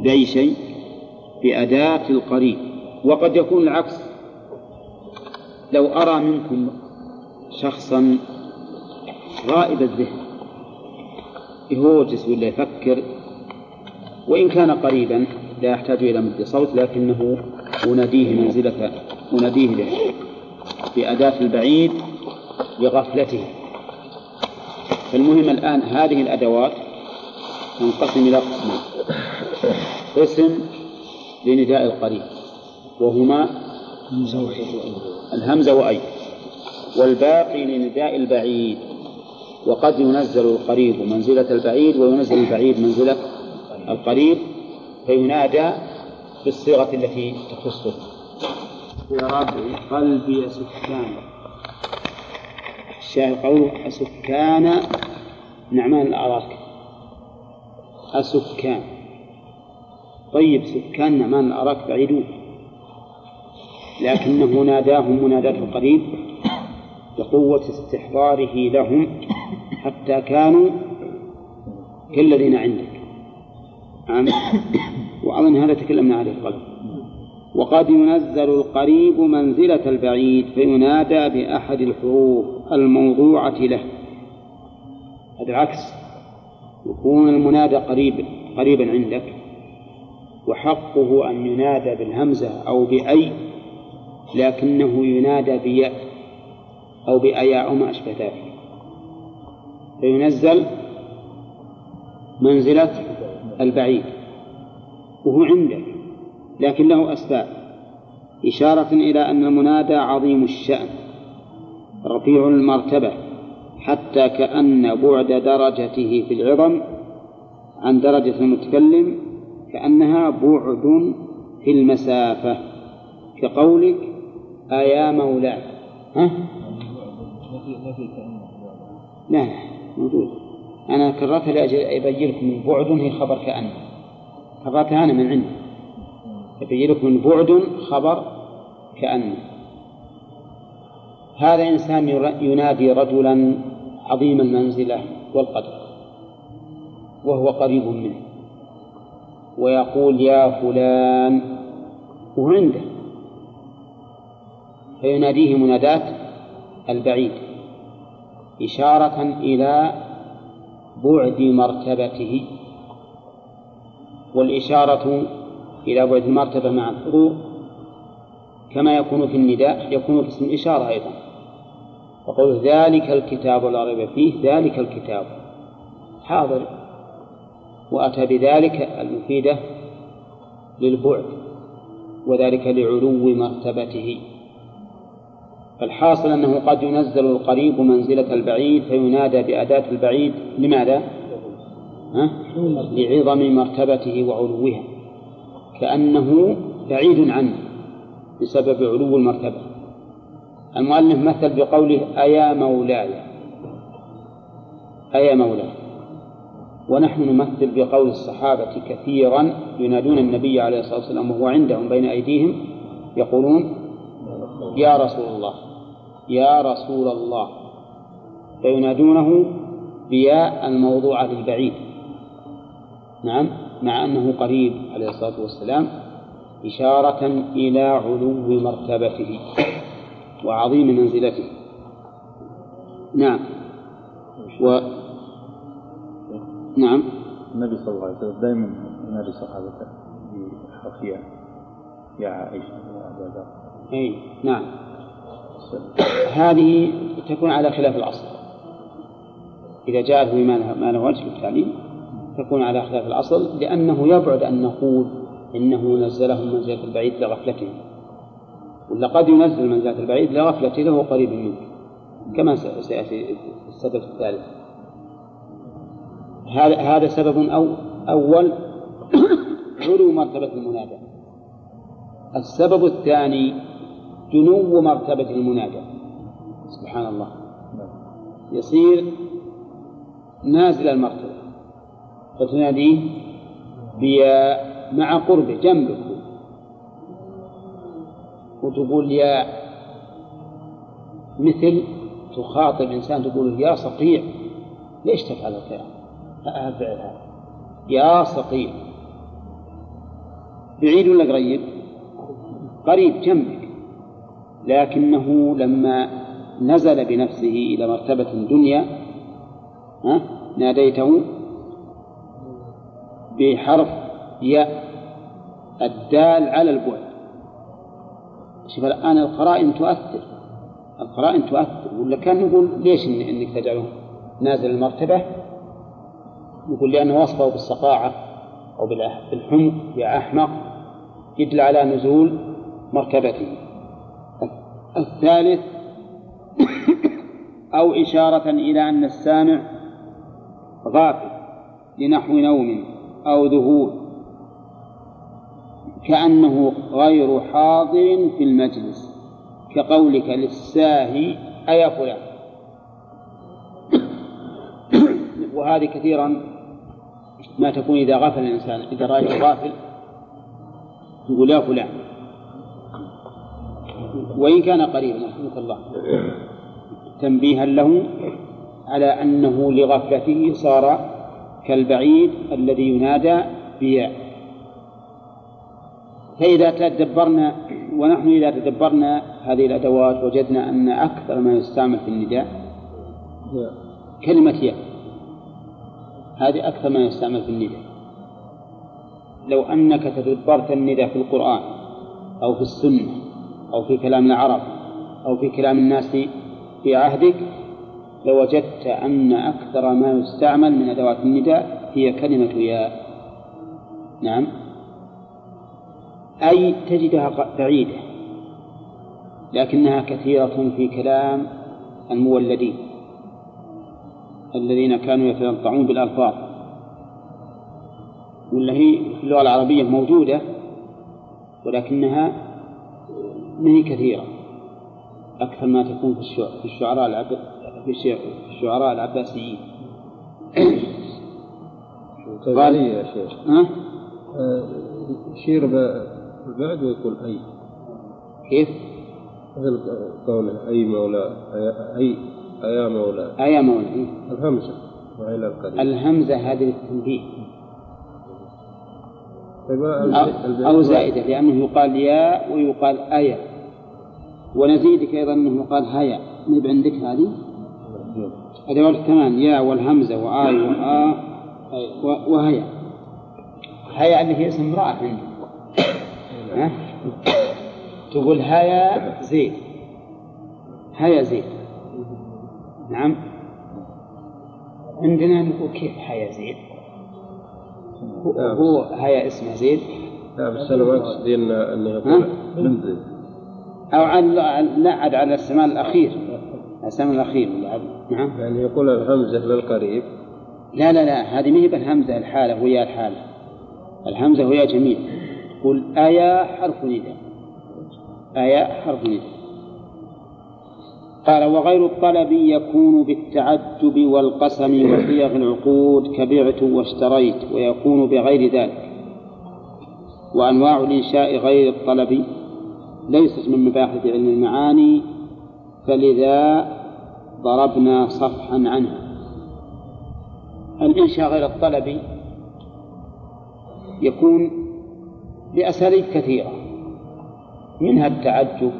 بأي شيء؟ بأداة القريب. وقد يكون العكس. لو أرى منكم شخصا غائب الذهن يهوجس ولا يفكر وإن كان قريبا لا يحتاج إلى مد صوت لكنه أناديه منزلة أناديه له بأداة البعيد بغفلته. فالمهم الآن هذه الأدوات تنقسم إلى قسمين. قسم لنداء القريب وهما الهمزة وأي. والباقي لنداء البعيد. وقد ينزل القريب منزلة البعيد وينزل البعيد منزلة القريب. فينادى بالصيغة التي تخصه. في ربع قلبي سكان. الشاعر قوله أسكان نعمان الأراك. أسكان. طيب سكان نعمان الأراك بعيدون لكنه ناداهم مناداة القريب لقوة استحضاره لهم حتى كانوا كالذين عندك. نعم وأظن هذا تكلمنا عليه قبل. وقد ينزل القريب منزلة البعيد فينادى بأحد الحروف الموضوعة له. هذا العكس. يكون المنادى قريب قريبا عندك. وحقه أن ينادى بالهمزة أو بأي لكنه ينادى بياء أو بأياء أو ما أشبه ذلك. فينزل منزلة البعيد وهو عندك لكن له أسباب. إشارة إلى أن المنادى عظيم الشأن رفيع المرتبة حتى كأن بعد درجته في العظم عن درجة المتكلم كأنها بعد في المسافة. كقولك أيا مولاي. ها؟ لا موجود. أنا كررتها لأجل أبين لكم من بعد هي خبر كأن كررتها أنا من عندي. أبين لكم من بعد خبر كأن هذا إنسان ينادي رجلا عظيم المنزلة والقدر وهو قريب منه. ويقول يا فلان وهو عنده. فيناديه منادات البعيد إشارة إلى بعد مرتبته والإشارة إلى بعد المرتبة مع الحضور كما يكون في النداء يكون في اسم الإشارة أيضا. وقول ذلك الكتاب لا ريب فيه ذلك الكتاب. حاضر. وأتى بذلك المفيدة للبعد وذلك لعلو مرتبته. فالحاصل أنه قد ينزل القريب منزلة البعيد فينادى بأداة البعيد لماذا؟ ها؟ لعظم مرتبته وعلوها. كأنه بعيد عنه بسبب علو المرتبة. المؤلف مثل بقوله أيا مولاي. أيا مولاي. ونحن نمثل بقول الصحابة كثيرا ينادون النبي عليه الصلاة والسلام وهو عندهم بين أيديهم يقولون يا رسول الله يا رسول الله. فينادونه بياء الموضوعة للبعيد. نعم مع أنه قريب عليه الصلاة والسلام إشارة إلى علو مرتبته وعظيم منزلته. نعم. و نعم. النبي صلى الله عليه وسلم دائما ينادي صحابته بحرف يا عائشة يا أبا ذر. أي نعم. هذه تكون على خلاف الأصل. إذا جاءت بما ما له وجه بالتعليم تكون على خلاف الأصل لأنه يبعد أن نقول إنه نزله منزلة البعيد لغفلته. ولا قد ينزل منزلة البعيد لغفلته له قريب منه كما سيأتي السبب الثالث. هذا هذا سبب أو أول علو مرتبة المنادى. السبب الثاني جنو مرتبة المنادى. سبحان الله. يصير نازل المرتبة. فتناديه بيا مع قربه جنبك وتقول يا مثل تخاطب إنسان تقول يا صقيع ليش تفعل الفعل هذا يا صقيع بعيد ولا قريب؟ قريب جنبك. لكنه لما نزل بنفسه إلى مرتبة دنيا ها ناديته بحرف ياء الدال على البعد. شوف الآن القرائن تؤثر. القرائن تؤثر. ولا كان نقول ليش إنك تجعله نازل المرتبة؟ يقول لأنه وصفه بالصقاعة أو بالحمق يا أحمق يدل على نزول مرتبته الثالث أو إشارة إلى أن السامع غافل لنحو نوم أو ذهول كأنه غير حاضر في المجلس كقولك للساهي أيا فلان. وهذه كثيرا ما تكون إذا غفل الإنسان إذا رأيته غافل يقول يا فلان. وإن كان قريبا رحمك الله. تنبيها له على أنه لغفلته صار كالبعيد الذي ينادى بياء. فإذا تدبرنا ونحن إذا تدبرنا هذه الأدوات وجدنا أن أكثر ما يستعمل في النداء كلمة ياء. هذه أكثر ما يستعمل في النداء. لو أنك تدبرت النداء في القرآن أو في السنة أو في كلام العرب أو في كلام الناس في عهدك لوجدت أن أكثر ما يستعمل من أدوات النداء هي كلمة يا. نعم. أي تجدها بعيدة لكنها كثيرة في كلام المولدين. الذين كانوا يتنطعون بالألفاظ. ولا هي في اللغة العربية موجودة ولكنها ما هي كثيرة. أكثر ما تكون في الشعراء في الشعراء العب... في الشع- في الشعراء العباسيين. غالية يا شيخ. ها؟ آه، يشير ب- بالبعد ويقول أي. كيف؟ مثل قوله أي مولى أي أيا مولى آية مولى الهمزة. وإلى القريب الهمزة هذه للتنبيه. طيب أو, زائدة لأنه يقال يا ويقال أيا. ونزيدك أيضا أنه يقال هيا. نب عندك هذه؟ أدوات الثمان يا والهمزة وآي وآ وهيا. هيا اللي هي اسم امرأة ها؟ تقول هيا زيد. هيا زيد. نعم. عندنا نقول كيف هيا زيد؟ هو- هيا اسمه زيد. لا بس أنا ما قصدي أنه يقول منزل أو على لا عاد على السماء الأخير. السماء الأخير. نعم. يعني يقول الهمزة للقريب. لا لا لا هذه ما هي بالهمزة الحالة ويا الحالة. الهمزة ويا جميع. قل آيا حرف نداء. آيا حرف نداء. قال وغير الطلب يكون بالتعجب والقسم وصيغ العقود كبعت واشتريت ويكون بغير ذلك. وأنواع الإنشاء غير الطلب ليست من مباحث علم المعاني فلذا ضربنا صفحا عنها. الإنشاء غير الطلب يكون بأساليب كثيرة منها التعجب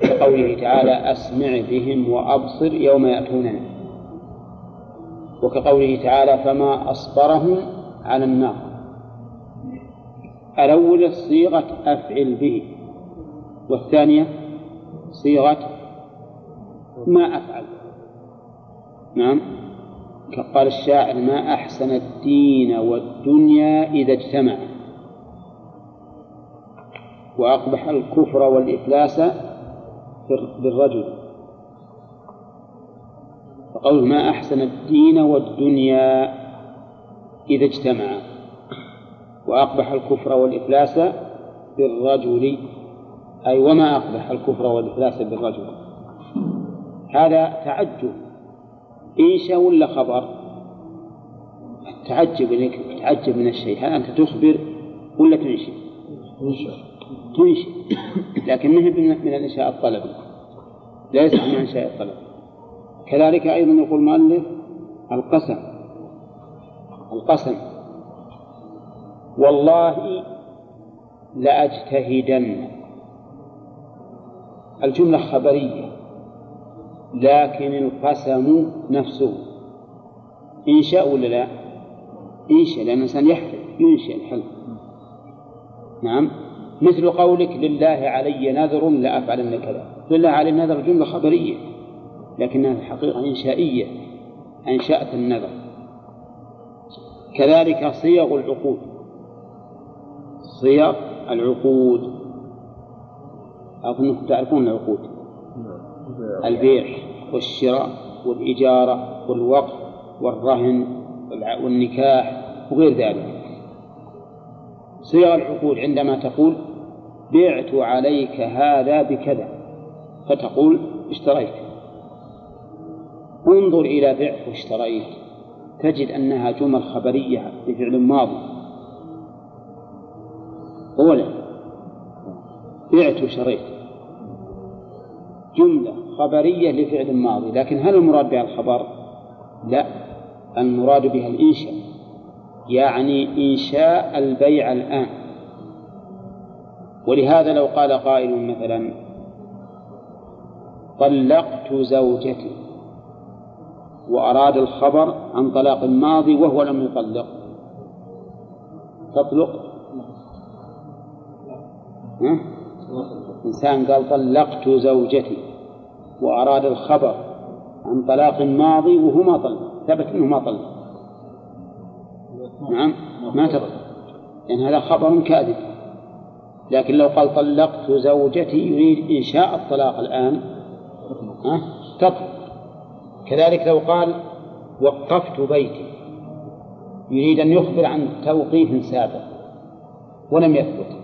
كقوله تعالى أسمع بهم وأبصر يوم يأتوننا. وكقوله تعالى فما أصبرهم على النار. الأول صيغة أفعل به. والثانية صيغة ما أفعل. نعم. قال الشاعر ما أحسن الدين والدنيا إذا اجتمع. وأقبح الكفر والإفلاس بالرجل. فقوله ما أحسن الدين والدنيا إذا اجتمعا وأقبح الكفر والإفلاس بالرجل. أي وما أقبح الكفر والإفلاس بالرجل. هذا تعجب. إنشاء ولا خبر؟ التعجب إنك تتعجب من الشيء. هل أنت تخبر ولا تنشئ تنشئ لكن ما هي من الإنشاء الطلبي ليس من إنشاء الطلب. كذلك أيضا يقول المؤلف القسم. القسم. والله لأجتهدن. الجملة خبرية. لكن القسم نفسه. إنشاء ولا لا؟ إنشاء لأن الإنسان يحلف ينشئ الحلف نعم. مثل قولك لله علي نذر لأفعلن كذا. لله علي نذر جملة خبرية لكنها الحقيقة إنشائية أنشأت النذر. كذلك صيغ العقود. صيغ العقود. أظنكم تعرفون العقود. البيع والشراء والإجارة والوقف والرهن والنكاح وغير ذلك. صيغ العقود عندما تقول بعت عليك هذا بكذا. فتقول اشتريت. انظر إلى بعت واشتريت. تجد أنها جمل خبرية بفعل ماضي. أولا بعت وشريت جملة خبرية لفعل ماضي. لكن هل المراد بها الخبر؟ لا. المراد بها الإنشاء. يعني إنشاء البيع الآن. ولهذا لو قال قائل مثلا طلقت زوجتي وأراد الخبر عن طلاق ماضي وهو لم يطلق تطلق؟ ها؟ إنسان قال طلقت زوجتي وأراد الخبر عن طلاق ماضي وهو ما طلق ثبت أنه ما طلق. نعم؟ ما تطلق. لأن يعني هذا خبر كاذب. لكن لو قال طلقت زوجتي يريد إنشاء الطلاق الآن؟ تطلق. كذلك لو قال وقفت بيتي يريد أن يخبر عن توقيف سابق ولم يثبت.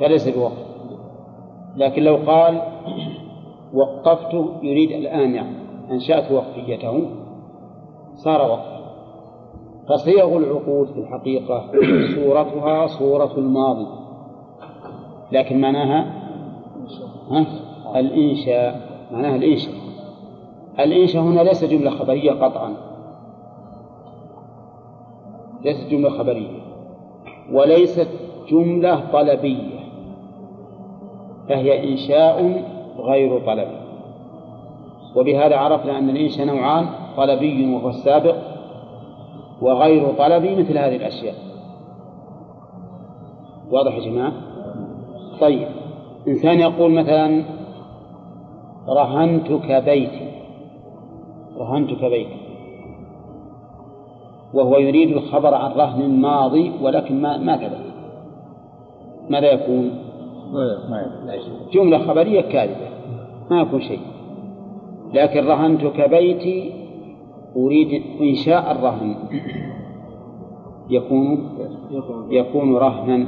فليس بوقف. لكن لو قال وقفت يريد الآن يعني أنشأت وقفيته صار وقفا. فصيغ العقود في الحقيقة صورتها صورة الماضي. لكن معناها ها؟ الإنشاء. معناها الإنشاء. الإنشاء هنا ليس جملة خبرية قطعا. ليست جملة خبرية. وليست جملة طلبية. فهي إنشاء غير طلبي. وبهذا عرفنا أن الإنشاء نوعان طلبي وهو السابق وغير طلبي مثل هذه الأشياء. واضح يا جماعة؟ طيب إنسان يقول مثلا رهنتك بيتي. رهنتك بيتي. وهو يريد الخبر عن رهن ماضي ولكن ما ما ثبت ماذا يكون؟ جملة خبرية كاذبة. ما يكون شيء. لكن رهنتك بيتي أريد إنشاء الرهن. يكون يكون رهنا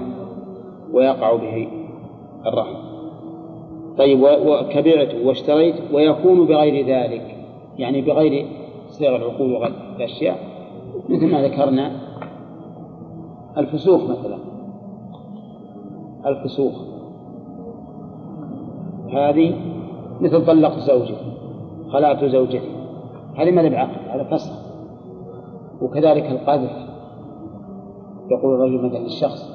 ويقع به الرهن. طيب وكبعت واشتريت ويكون بغير ذلك يعني بغير صيغ العقول وغير الأشياء. مثل ما ذكرنا الفسوق مثلا. الفسوق هذه مثل طلقت زوجي خلعت زوجتي ما بعقد هذا فسخ وكذلك القذف. يقول الرجل مثلا للشخص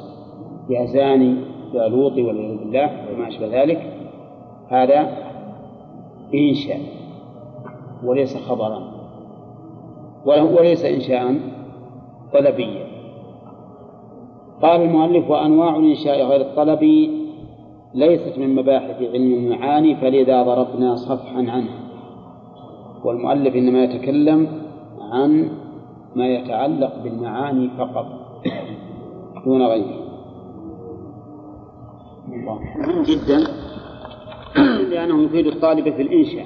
يا زاني يا لوطي والعياذ بالله وما أشبه ذلك. هذا إنشاء وليس خبرا. وليس إنشاء طلبيا. قال المؤلف وأنواع الإنشاء غير الطلبي ليست من مباحث علم المعاني فلذا ضربنا صفحا عنها. والمؤلف إنما يتكلم عن ما يتعلق بالمعاني فقط دون غيره. مهم جدا لأنه يفيد الطالب في الإنشاء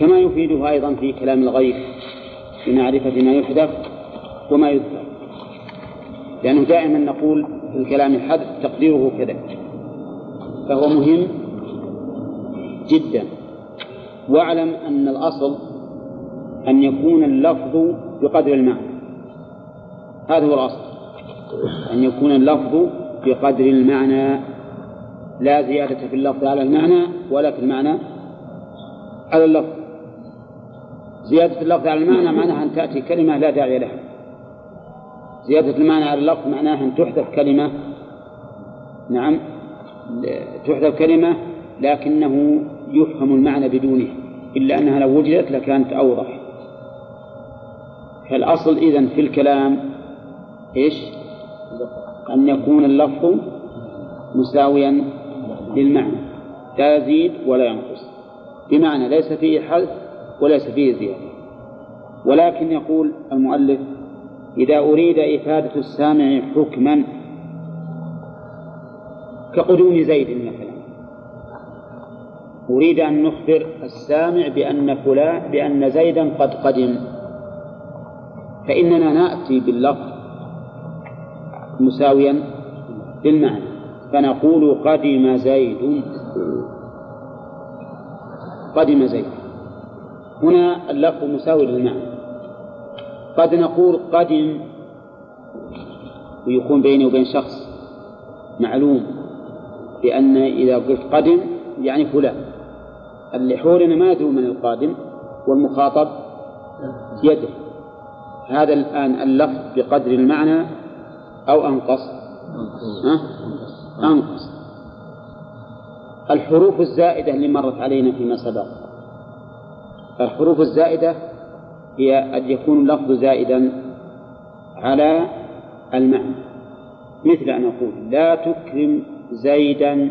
كما يفيده أيضا في كلام الغير في معرفة ما يحدث وما يذكر. لأنه دائما نقول في الكلام الحدث تقديره كذا فهو مهم جدا. واعلم أن الأصل أن يكون اللفظ بقدر المعنى. هذا هو الأصل. أن يكون اللفظ بقدر المعنى. لا زيادة في اللفظ على المعنى ولا في المعنى على اللفظ. زيادة اللفظ على المعنى معناها أن تأتي كلمة لا داعي لها. زيادة المعنى على اللفظ معناها أن تحذف كلمة. نعم. تحذف كلمة لكنه يفهم المعنى بدونها إلا أنها لو وجدت لكانت أوضح. فالأصل إذن في الكلام إيش؟ أن يكون اللفظ مساويا للمعنى. لا يزيد ولا ينقص. بمعنى ليس فيه حذف وليس فيه زيادة. ولكن يقول المؤلف إذا أريد إفادة السامع حكما كقدوم زيد مثلا. أريد أن نخبر السامع بأن فلان بأن زيدا قد قدم. فإننا نأتي باللفظ مساويا للمعنى فنقول قدم زيد. قدم زيد. هنا اللفظ مساوي للمعنى. قد نقول قدم ويكون بيني وبين شخص معلوم بأن إذا قلت قدم يعني فلان. اللي حولنا ما يدرون من القادم والمخاطب يدري هذا الآن اللفظ بقدر المعنى أو أنقص؟ أنقص. الحروف الزائدة اللي مرت علينا فيما سبق. الحروف الزائدة هي أن يكون اللفظ زائدا على المعنى. مثل أن أقول لا تكرم زيدا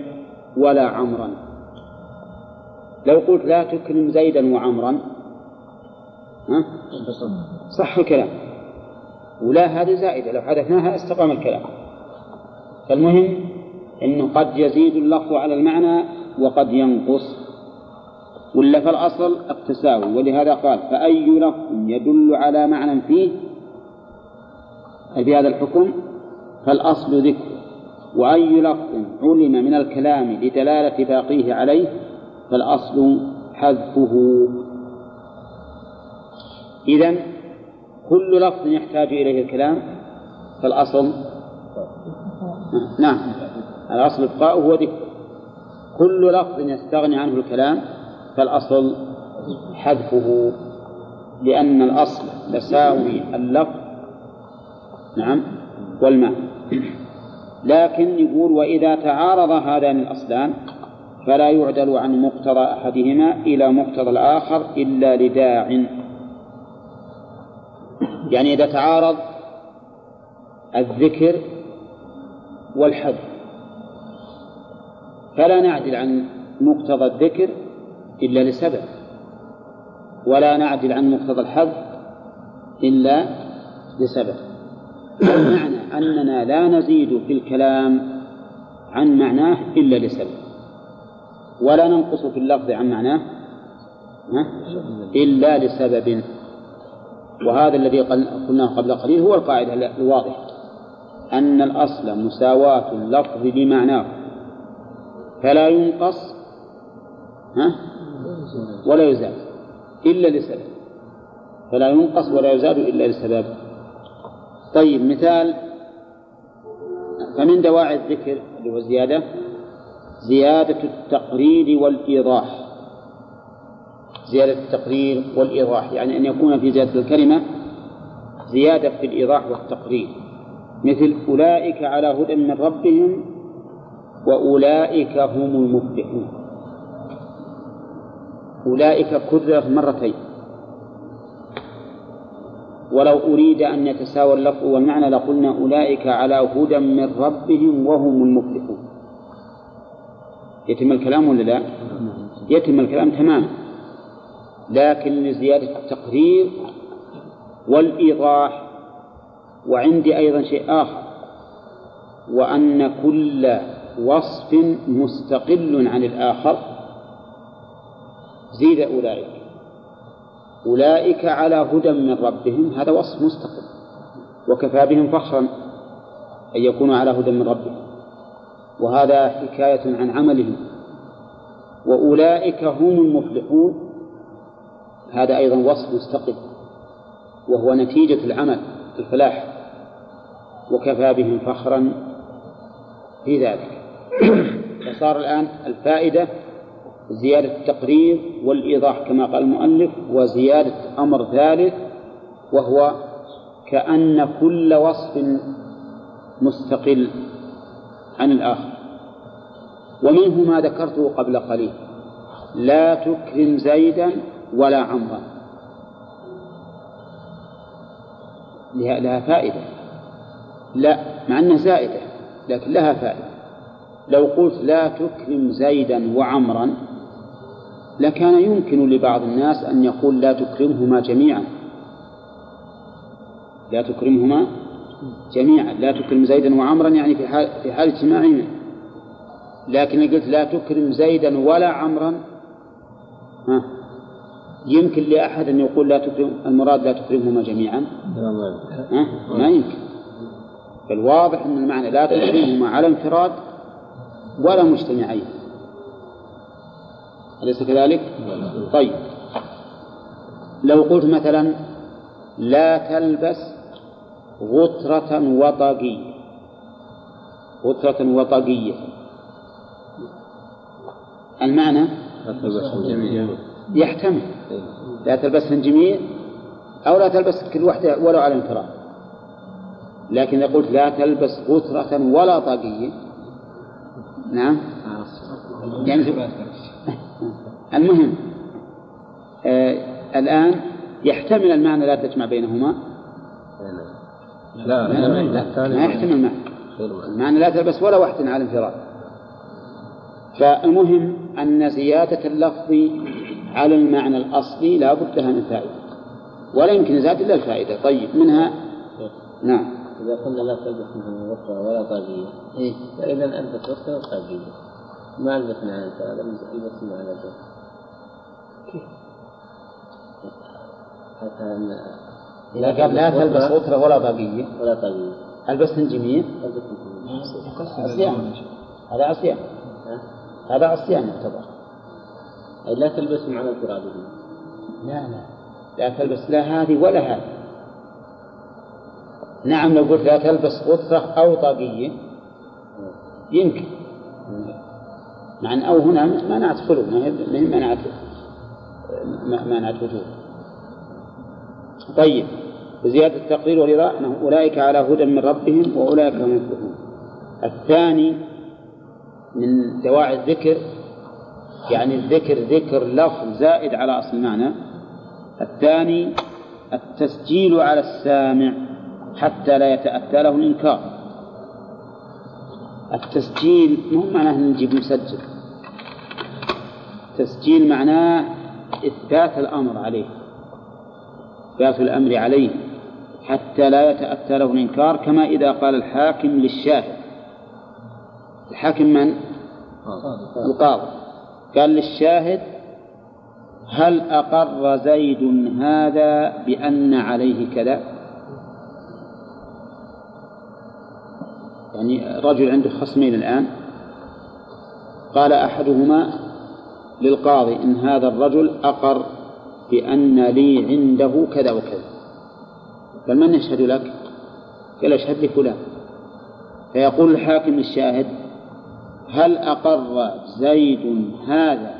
ولا عمرا. لو قلت لا تكرم زيدا وعمرا ها؟ صح الكلام. ولا هذه زائدة لو حذفناها استقام الكلام. فالمهم أنه قد يزيد اللفظ على المعنى وقد ينقص. ولا فالأصل التساوي ولهذا قال فأي لفظ يدل على معنى فيه؟ أي في هذا الحكم؟ فالأصل ذكره وأي لفظ علم من الكلام لدلالة باقيه عليه؟ فالأصل حذفه. إذا كل لفظ يحتاج إليه الكلام فالأصل نعم الأصل إبقاؤه وذكره كل لفظ يستغني عنه الكلام فالأصل حذفه لأن الأصل تساوي اللفظ نعم والمعنى. لكن يقول وإذا تعارض هذان الأصلان فلا يعدل عن مقتضى أحدهما إلى مقتضى الآخر إلا لداع. يعني إذا تعارض الذكر والحذف فلا نعدل عن مقتضى الذكر إلا لسبب ولا نعدل عن مقتضى الحذف إلا لسبب. المعنى أننا لا نزيد في الكلام عن معناه إلا لسبب. ولا ننقص في اللفظ عن معناه إلا لسبب. وهذا الذي قلناه قبل قليل هو القاعدة الواضحة أن الأصل مساواة اللفظ لمعناه فلا ينقص ها؟ ولا يزاد إلا لسبب. فلا ينقص ولا يزاد إلا لسبب. طيب مثال فمن دواعي الذكر اللي هو زيادة زيادة التقرير والإيضاح. زيادة التقرير والإيضاح يعني أن يكون في زيادة الكلمة زيادة في الإيضاح والتقرير. مثل أولئك على هدى من ربهم وأولئك هم المفلحون. أولئك كررت مرتين. ولو أريد أن يتساوى اللفظ والمعنى لقلنا أولئك على هدى من ربهم وهم المفلحون. يتم الكلام ولا لا؟ يتم الكلام تماما لكن لزيادة التقرير والإيضاح وعندي أيضا شيء آخر وأن كل وصف مستقل عن الآخر. زيد أولئك. أولئك على هدى من ربهم هذا وصف مستقل. وكفى بهم فخرا أن يكونوا على هدى من ربهم. وهذا حكاية عن عملهم. وأولئك هم المفلحون. هذا أيضا وصف مستقل وهو نتيجة العمل الفلاح. وكفى بهم فخرا في ذلك. فصار الآن الفائدة زيادة التقرير والإيضاح كما قال المؤلف وزيادة أمر ثالث وهو كأن كل وصف مستقل. عن الآخر. ومنه ما ذكرته قبل قليل. لا تكرم زيدا ولا عمرا. لها فائدة. لا مع أنها زائدة لكن لها فائدة. لو قلت لا تكرم زيدا وعمرا لكان يمكن لبعض الناس أن يقول لا تكرمهما جميعا. لا تكرمهما جميعا لا تكرم زيدا وعمرا يعني في حال في حال اجتماعهما لكن قلت لا تكرم زيدا ولا عمرا. ها؟ يمكن لأحد أن يقول لا تكرم المراد لا تكرمهما جميعا. ها؟ ما يمكن. فالواضح أن المعنى لا تكرمهما على انفراد ولا مجتمعين. أليس كذلك؟ طيب. لو قلت مثلا لا تلبس غترة وطاقية. غترة وطاقية. المعنى؟ يحتمل. لا تلبسهن جميع أو لا تلبس كل واحدة ولو على انفراد. لكن إذا قلت لا تلبس غترة ولا طاقية نعم؟ يعني المهم آه الآن يحتمل المعنى لا تجمع بينهما؟ لا لا, لا, لا. ما يحتمل المعنى المعنى لا تلبس ولا واحد على انفراد فالمهم أن زيادة اللفظ على المعنى الأصلي لا بد لها من فائدة. ولا يمكن زاد إلا الفائدة. طيب منها؟ نعم. إذا قلنا لا تلبس مثلا وفرة ولا طاقية. إيه؟ فإذا ألبس وفرة وطاقية. ما ألبس معنى هذا ألبس معنى ذا كيف؟ حتى إذا قال لا تلبس غترة ولا طاقية ولا طاقية البسهم جميع؟ عصيان هذا عصيان هذا عصيان يعتبر. أي لا تلبسهم على التراب لا لا. لا تلبس لا هذه ولا هذه. نعم لو قلت لا تلبس غطرة أو طاقية. يمكن. مع أن أو هنا منعت خلو ما هي منعت منعت وجود. طيب. وزيادة التقدير والرضا أنهم أولئك على هدى من ربهم وأولئك هم المفلحون. الثاني من دواعي الذكر يعني الذكر ذكر لفظ زائد على أصل المعنى. الثاني التسجيل على السامع حتى لا يتأتى له الإنكار. التسجيل مو معناه نجيب مسجل. تسجيل معناه إثبات الأمر عليه. إثبات الأمر عليه حتى لا يتأتى له الإنكار كما إذا قال الحاكم للشاهد. الحاكم من؟ القاضي. قال للشاهد هل أقر زيد هذا بأن عليه كذا؟ يعني رجل عنده خصمين الآن. قال أحدهما للقاضي إن هذا الرجل أقر بأن لي عنده كذا وكذا. قال من يشهد لك؟ قال أشهد لفلان. فيقول الحاكم للشاهد هل أقر زيد هذا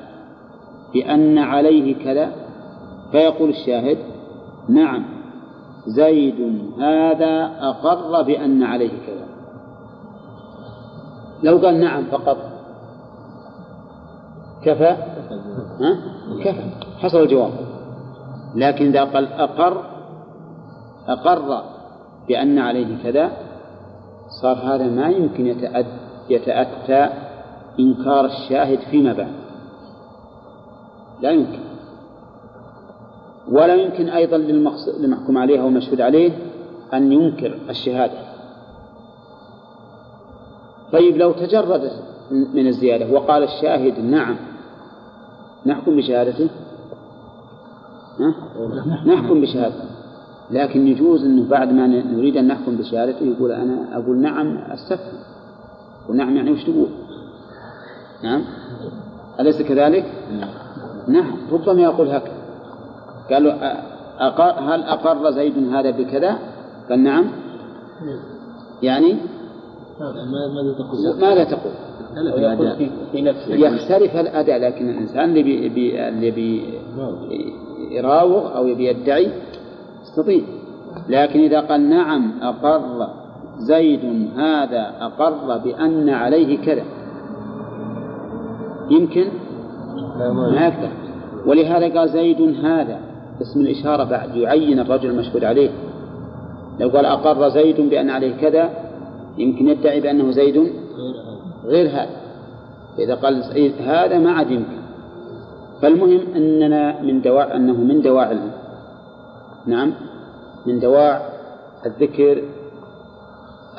بأن عليه كذا؟ فيقول الشاهد نعم زيد هذا أقر بأن عليه كذا. لو قال نعم فقط كفى؟ ها؟ كفى. حصل الجواب. لكن إذا قال أقر أقر بأن عليه كذا صار هذا ما يمكن يتأتى إنكار الشاهد فيما بعد. لا يمكن. ولا يمكن أيضا للمحكوم عليه أو المشهود عليه أن ينكر الشهادة. طيب لو تجرد من الزيادة وقال الشاهد نعم نحكم بشهادته؟ ها؟ نحكم بشهادته. لكن يجوز أنه بعد ما نريد أن نحكم بشهادته يقول أنا أقول نعم أستفهم ونعم يعني وش تقول؟ نعم. أليس كذلك؟ نعم. ربما يقول هكذا. قالوا أقر هل أقر زيد هذا بكذا؟ قال نعم. يعني؟ ماذا تقول؟ ماذا تقول؟ في, في نفسه يختلف الأداء لكن الإنسان اللي بي بي اللي بي يراوغ أو يبي يدعي يستطيع. لكن إذا قال نعم أقر زيد هذا أقر بأن عليه كذا. يمكن؟ ما يقدر. ولهذا قال زيد هذا اسم الإشارة بعد يعين الرجل المشهود عليه. لو قال أقر زيد بأن عليه كذا يمكن يدعي بأنه زيد غير هذا. إذا قال هذا ما عاد يمكن. فالمهم أننا من دواعي أنه من دواعي نعم من دواعي الذكر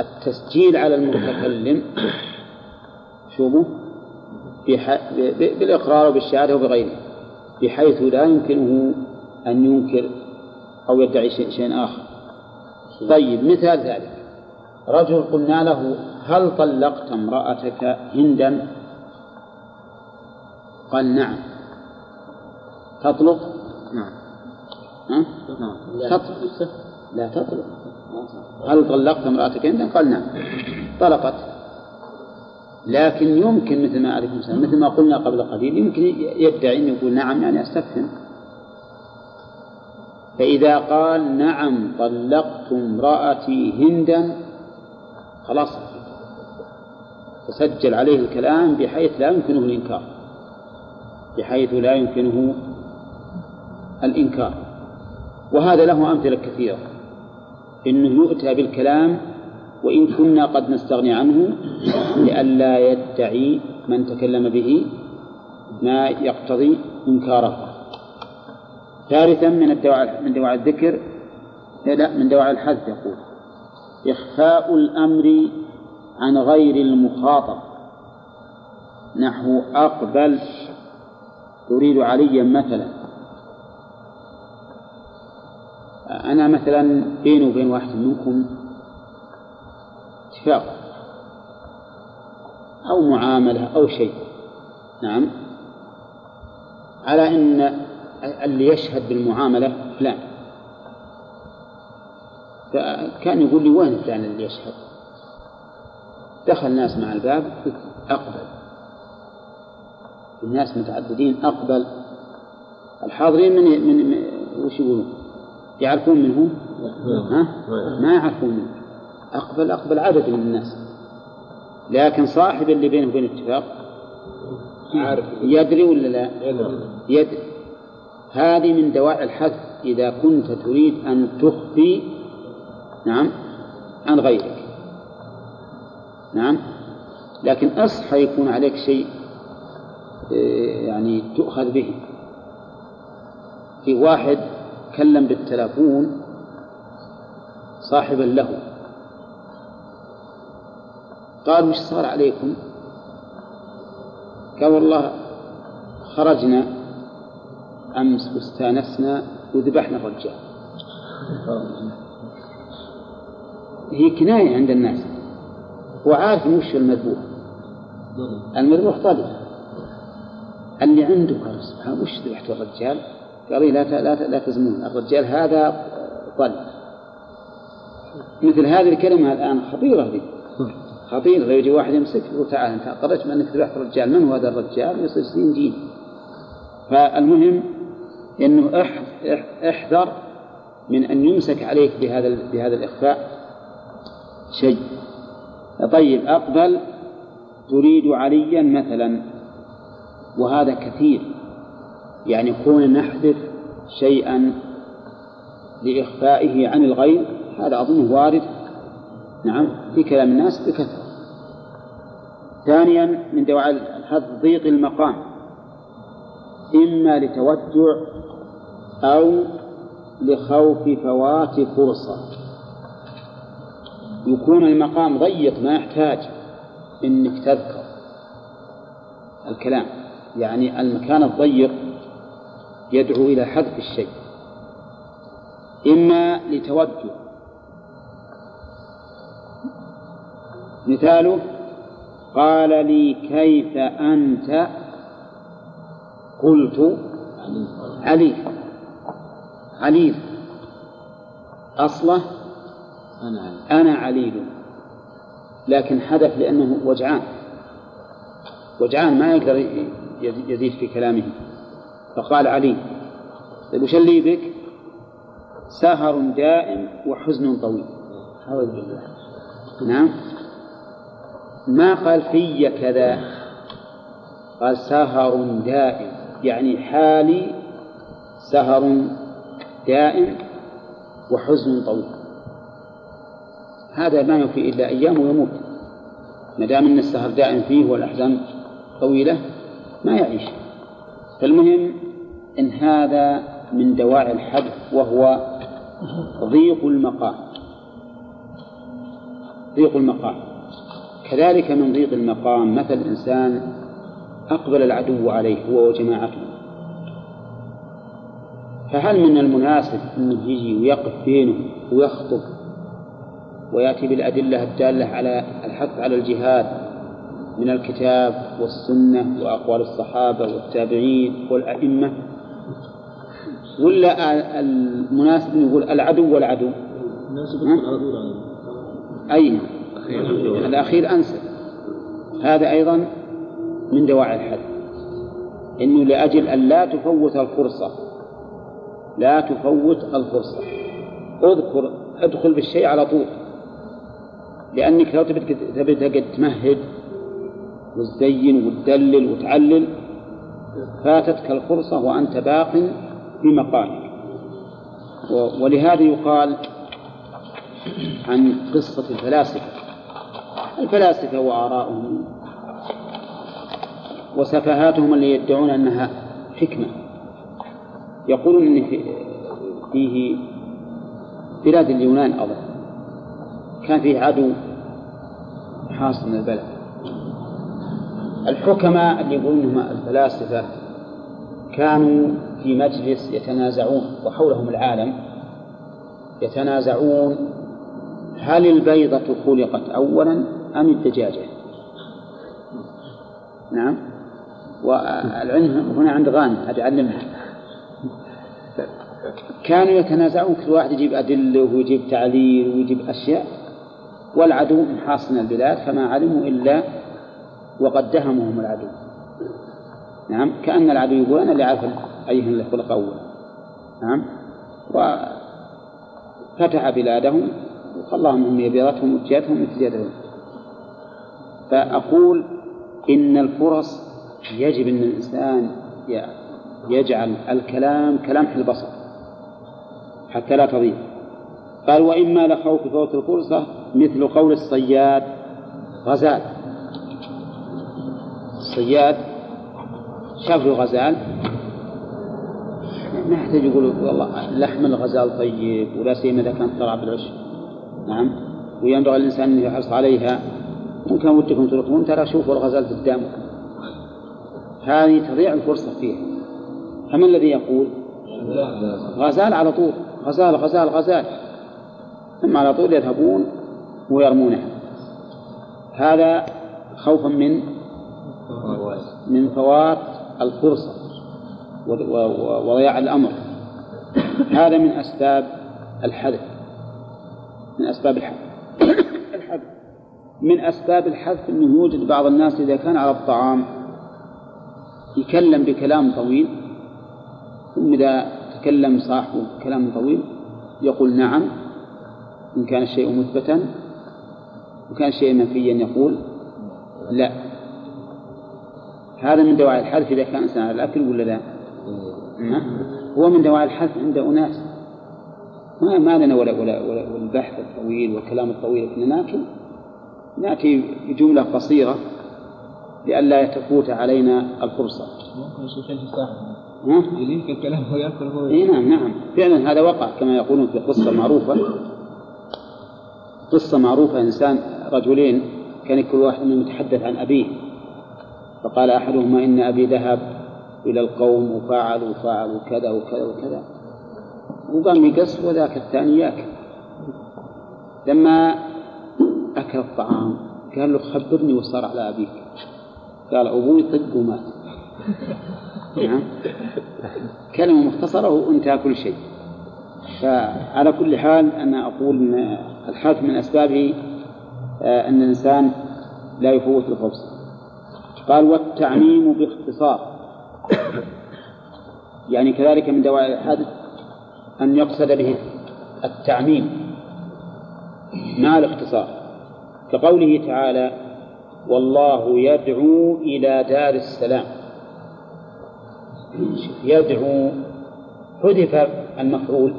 التسجيل على المتكلم شوفوا بالإقرار وبالشهادة وبغيره بحيث لا يمكنه أن ينكر أو يدعي شيء شيء آخر. طيب مثال ذلك. رجل قلنا له هل طلقت امرأتك هندا؟ قال نعم. تطلق؟ نعم. ها؟ نعم. تطلق لا تطلق. هل طلقت امرأتك هندا قال نعم. طلقت. لكن يمكن مثل ما عليكم السلام مثل ما قلنا قبل قليل يمكن يدعي أن يقول نعم يعني أستفهم. فإذا قال نعم طلقت امرأتي هندا خلاص. تسجل عليه الكلام بحيث لا يمكنه الإنكار. بحيث لا يمكنه الإنكار. وهذا له أمثلة كثيرة. إنه يؤتى بالكلام وإن كنا قد نستغني عنه لئلا يدعي من تكلم به ما يقتضي إنكاره. ثالثا من الدواعي من دواعي الذكر لا من دواعي الحذف يقول إخفاء الأمر عن غير المخاطب. نحو أقبل تريد عليا مثلا. أنا مثلا بيني وبين واحد منكم اتفاق أو معاملة أو شيء نعم. على أن اللي يشهد بالمعاملة فلان. فكان يقول لي وين فلان اللي يشهد؟ دخل ناس مع الباب أقبل. الناس متعددين أقبل. الحاضرين من من, من وش يقولون؟ يعرفون من هو؟ ها؟ ما يعرفون منه. أقبل أقبل عدد من الناس. لكن صاحب اللي بينه وبين اتفاق عارف. يدري ولا لا؟ يدري. هذه من دواعي الحذف. إذا كنت تريد أن تخفي نعم عن غيرك. نعم. لكن أصحى يكون عليك شيء يعني تؤخذ به. في واحد كلم بالتلفون صاحبا له. قال وش صار عليكم؟ قال والله خرجنا أمس واستانسنا وذبحنا الرجال. هي كناية عند الناس. هو عارف وش المذبوح؟ المذبوح طلب اللي عنده قال سبحان وش ذبحت الرجال؟ قال لا لا لا تزمون الرجال هذا ضل. مثل هذه الكلمة الآن خطيرة دي خطيرة. لو يجي واحد يمسك يقول تعال أنت قررت أنك ذبحت الرجال. من هو هذا الرجال؟ يصير سنين جيل فالمهم أنه إحذر من أن يمسك عليك بهذا بهذا الإخفاء شيء. طيب أقبل تريد عليا مثلا وهذا كثير. يعني كون نحذف شيئا لإخفائه عن الغير هذا أظنه وارد. نعم في كلام الناس بكثرة. ثانيا من دواعي الحذف ضيق المقام. إما لتوجع أو لخوف فوات فرصة. يكون المقام ضيق ما يحتاج إنك تذكر الكلام. يعني المكان الضيق يدعو إلى حذف الشيء. إما لتوجه. مثاله قال لي كيف أنت؟ قلت علي. عليل أصله أنا عليل لكن حدث لأنه وجعان. وجعان ما يقدر يزيد في كلامه. فقال علي طيب وش اللي بك؟ سهر دائم وحزن طويل. أعوذ بالله. نعم. ما قال في كذا؟ قال سهر دائم يعني حالي سهر دائم وحزن طويل. هذا ما يوفي إلا أيام ويموت. ما دام أن السهر دائم فيه والأحزان طويلة ما يعيش. فالمهم إن هذا من دواعي الحذف وهو ضيق المقام. ضيق المقام. كذلك من ضيق المقام مثل إنسان أقبل العدو عليه هو وجماعته. فهل من المناسب أنه يجي ويقف بينه ويخطب ويأتي بالأدلة الدالة على الحث على الجهاد من الكتاب والسنة وأقوال الصحابة والتابعين والأئمة؟ ولا المناسب أن يقول العدو والعدو؟ أي الأخير أنسب. هذا أيضا من دواعي الحد. إنه لأجل أن لا تفوت الفرصة. لا تفوت الفرصة. اذكر ادخل بالشيء على طول. لأنك لو تبي تقعد تمهد وتزين وتدلل وتعلل فاتتك الفرصة وأنت باق في مقامك ولهذا يقال عن قصة الفلاسفة. الفلاسفة وآراؤهم وسفهاتهم اللي يدعون أنها حكمة. يقولون أن فيه بلاد اليونان أظن. كان فيه عدو حاصل من البلد. الحكماء اللي يقولون إنهم الفلاسفة كانوا في مجلس يتنازعون وحولهم العالم يتنازعون هل البيضة خلقت أولا أم الدجاجة؟ نعم. والعلم هنا عند غانم أتعلمها كانوا يتنازعون كل واحد يجيب أدلة ويجيب تعليل ويجيب أشياء والعدو محاصن البلاد فما علموا إلا وقد دهمهم العدو. نعم. كأن العدو يقول أنا اللي أعرف أيهم اللي خلق نعم. وفتح بلادهم وخلاهم هم يبيضتهم وجيتهم مثل فأقول إن الفرص يجب أن الإنسان يجعل الكلام كلمح البصر حتى لا تضيع. قال وإما لخوف فوت الفرصة مثل قول الصياد غزال. الصياد شاف غزال ما يحتاج يقول والله لحم الغزال طيب ولا سيما إذا كانت طلع بالعشب نعم. وينبغي الإنسان أن يحرص عليها. وإن كان ودكم تلقون ترى شوفوا الغزال قدامكم هذه تضيع الفرصة فيها. فما الذي يقول؟ غزال على طول. غزال غزال غزال. ثم على طول يذهبون ويرمونها. هذا خوفا من؟ من فوات الفرصة. وضياع الأمر. هذا من أسباب الحذف. من أسباب الحذف. الحذف من أسباب الحذف أنه يوجد بعض الناس إذا كان على الطعام يكلم بكلام طويل ثم إذا تكلم صاحبه بكلام طويل يقول نعم إن كان الشيء مثبتا وكان الشيء منفيا يقول لا. هذا من دواعي الحذف إذا كان إنسان على الأكل ولا لا؟ هو من دواعي الحذف عند أناس. ما ما لنا ولا ولا ولا البحث الطويل والكلام الطويل. كنا ناكل نأتي بجملة قصيرة لئلا تفوت علينا الفرصة. ممكن ها؟ يليك الكلام ويأكل هو. إي نعم نعم. فعلا هذا وقع كما يقولون في قصة معروفة. قصة معروفة. إنسان رجلين كان كل واحد منهم يتحدث عن أبيه. فقال أحدهما إن أبي ذهب إلى القوم وفعل وفعل وكذا وكذا وكذا. وقام يقص وذاك الثاني ياكل. لما أكل الطعام قال له خبرني وصار على أبيك. قال أبوي طق ومات. نعم. كلمة مختصرة وانتهى كل شيء. فعلى كل حال أنا أقول أن الحذف من أسبابه آه، أن الإنسان لا يفوت الفرصة قال والتعميم باختصار. يعني كذلك من دواعي الحذف أن يقصد به التعميم مع الاختصار كقوله تعالى والله يدعو إلى دار السلام. يدعو حذف المفعول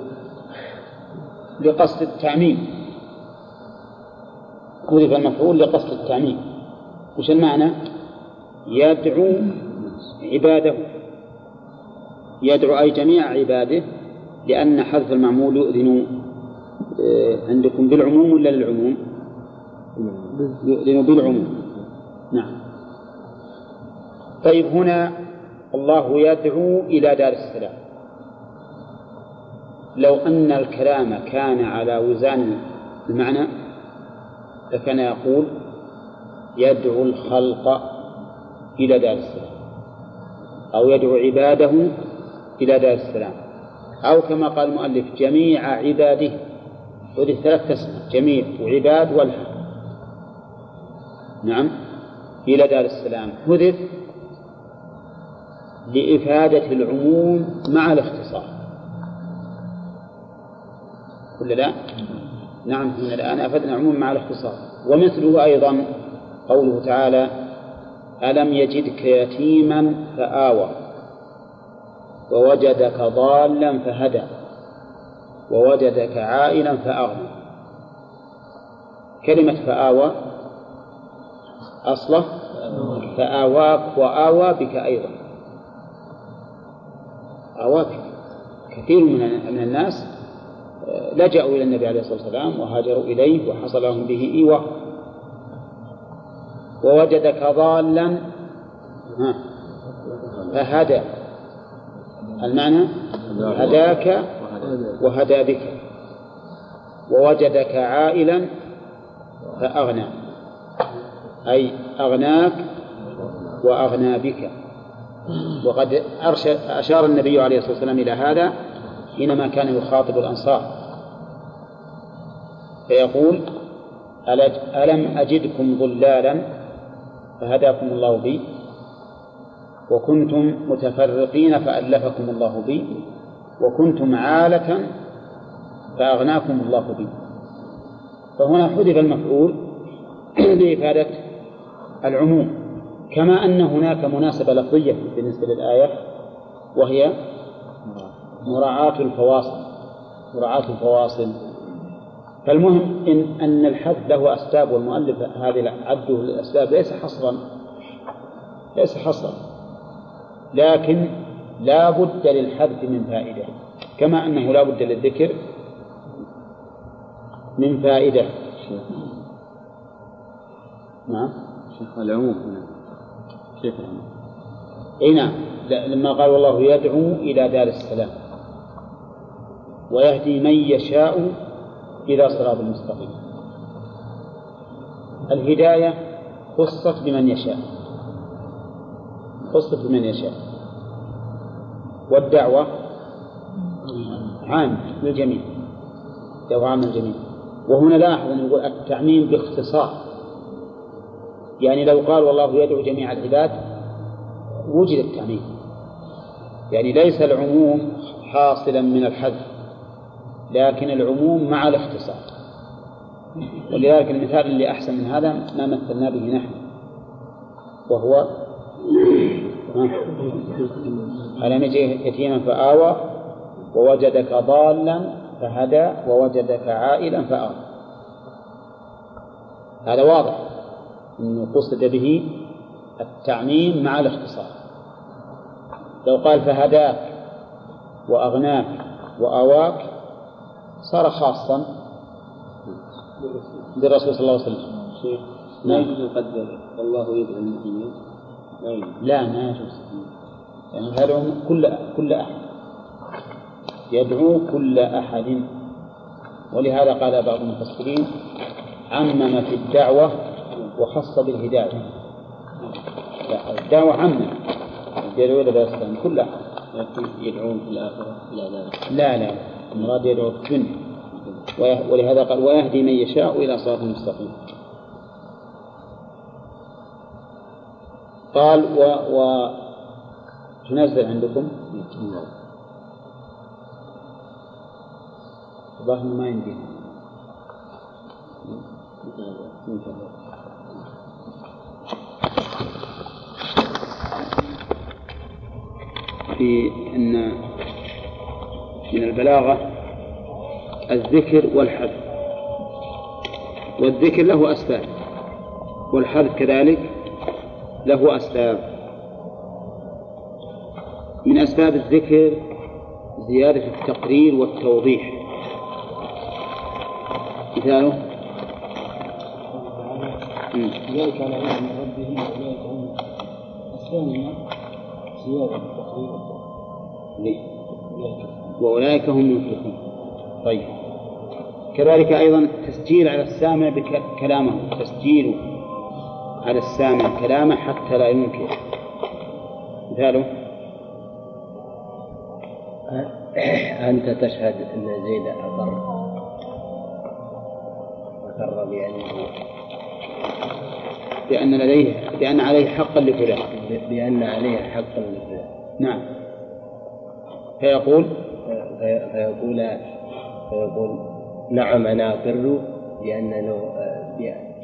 لقصد التعميم. حذف المفعول لقصد التعميم. وش المعنى؟ يدعو عباده. يدعو أي جميع عباده لأن حذف المعمول يؤذن آه، عندكم بالعموم ولا للعموم؟ يؤذن بالعموم. نعم. طيب هنا الله يدعو إلى دار السلام. لو أن الكلام كان على وزان المعنى لكان يقول يدعو الخلق إلى دار السلام. أو يدعو عباده إلى دار السلام. أو كما قال المؤلف جميع عباده. هذه ثلاث تسمى جميع وعباد والحق. نعم. إلى دار السلام. حذف لإفادة العموم مع الاختصار. ولا لا؟ نعم من الآن أفدنا العموم مع الاختصار. ومثله أيضا قوله تعالى ألم يجدك يتيما فآوى ووجدك ضالا فهدى ووجدك عائلا فأغنى. كلمة فآوى أصلة فآواك وآوى بك أيضا. آواك كثير من الناس آه، لجأوا إلى النبي عليه الصلاة والسلام وهاجروا إليه وحصل لهم به إيواء. ووجدك ضالا فهدى. المعنى؟ هداك وهدى بك ووجدك عائلا فأغنى. أي أغناك وأغنى بك. وقد أشار النبي عليه الصلاة والسلام إلى هذا حينما كان يخاطب الأنصار. فيقول ألم أجدكم ضلالا فهداكم الله بي وكنتم متفرقين فألفكم الله بي وكنتم عالة فأغناكم الله بي. فهنا حذف المفعول لإفادة العموم. كما أن هناك مناسبة لفظية بالنسبة للآية وهي مراعاة الفواصل. مراعاة الفواصل. فالمهم إن أن الحذف له أسباب والمؤلف هذه عده الأسباب ليس حصرا. ليس حصرا. لكن لا بد للحذف من فائدة كما أنه لا بد للذكر من فائدة. نعم. شيخ العموم هنا. كيف العموم؟ إي نعم. لما قال والله يدعو إلى دار السلام ويهدي من يشاء إلى صراط المستقيم الهداية خصت بمن يشاء. خصت بمن يشاء. والدعوة عام للجميع. دعوة عام للجميع. وهنا لاحظ أن يقول التعميم باختصار. يعني لو قال والله يدعو جميع العباد وجد التعميم. يعني ليس العموم حاصلا من الحذف. لكن العموم مع الاختصار. ولذلك المثال اللي أحسن من هذا ما مثلنا به نحن. وهو ألم يجي يتيما فآوى ووجدك ضالا فهدى ووجدك عائلا فآوى. هذا واضح. أنه قصد به التعميم مع الاختصار. لو قال فهداك وأغناك وآواك صار خاصا بالرسول صلى الله عليه وسلم. ما يجوز يقدر والله يدعو المسلمين لا ما يجوز يعني يدعو كل كل أحد. يدعو كل أحد. ولهذا قال بعض المفسرين عمم في الدعوة وخص بالهداية. الدعوة عمم. يدعو الإسلام كل أحد. يدعون في الآخرة إلى ذلك لا لا. المراد يدعو الدنيا ولهذا قال ويهدي من يشاء إلى صراط مستقيم. قال و, و تنزل عندكم؟ الظاهر ما يمدينا في أن من البلاغة الذكر والحذف. والذكر له أسباب والحذف كذلك له أسباب. من أسباب الذكر زيادة التقرير والتوضيح. مثاله؟ ذلك على علم ربهم واولئك هم الثانية زيادة التقرير وأولئك هم المفلحون. طيب. كذلك أيضا تسجيل على السامع بكلامه تسجيل على السامع كلامه حتى لا ينكر. مثاله؟ أنت تشهد أن زيد أقر. أقر بأنه بأن لديه بأن عليه حقا لفلان. بأن عليه حقا لفلان. نعم. فيقول فيقول فيقول نعم أنا أقر بأن له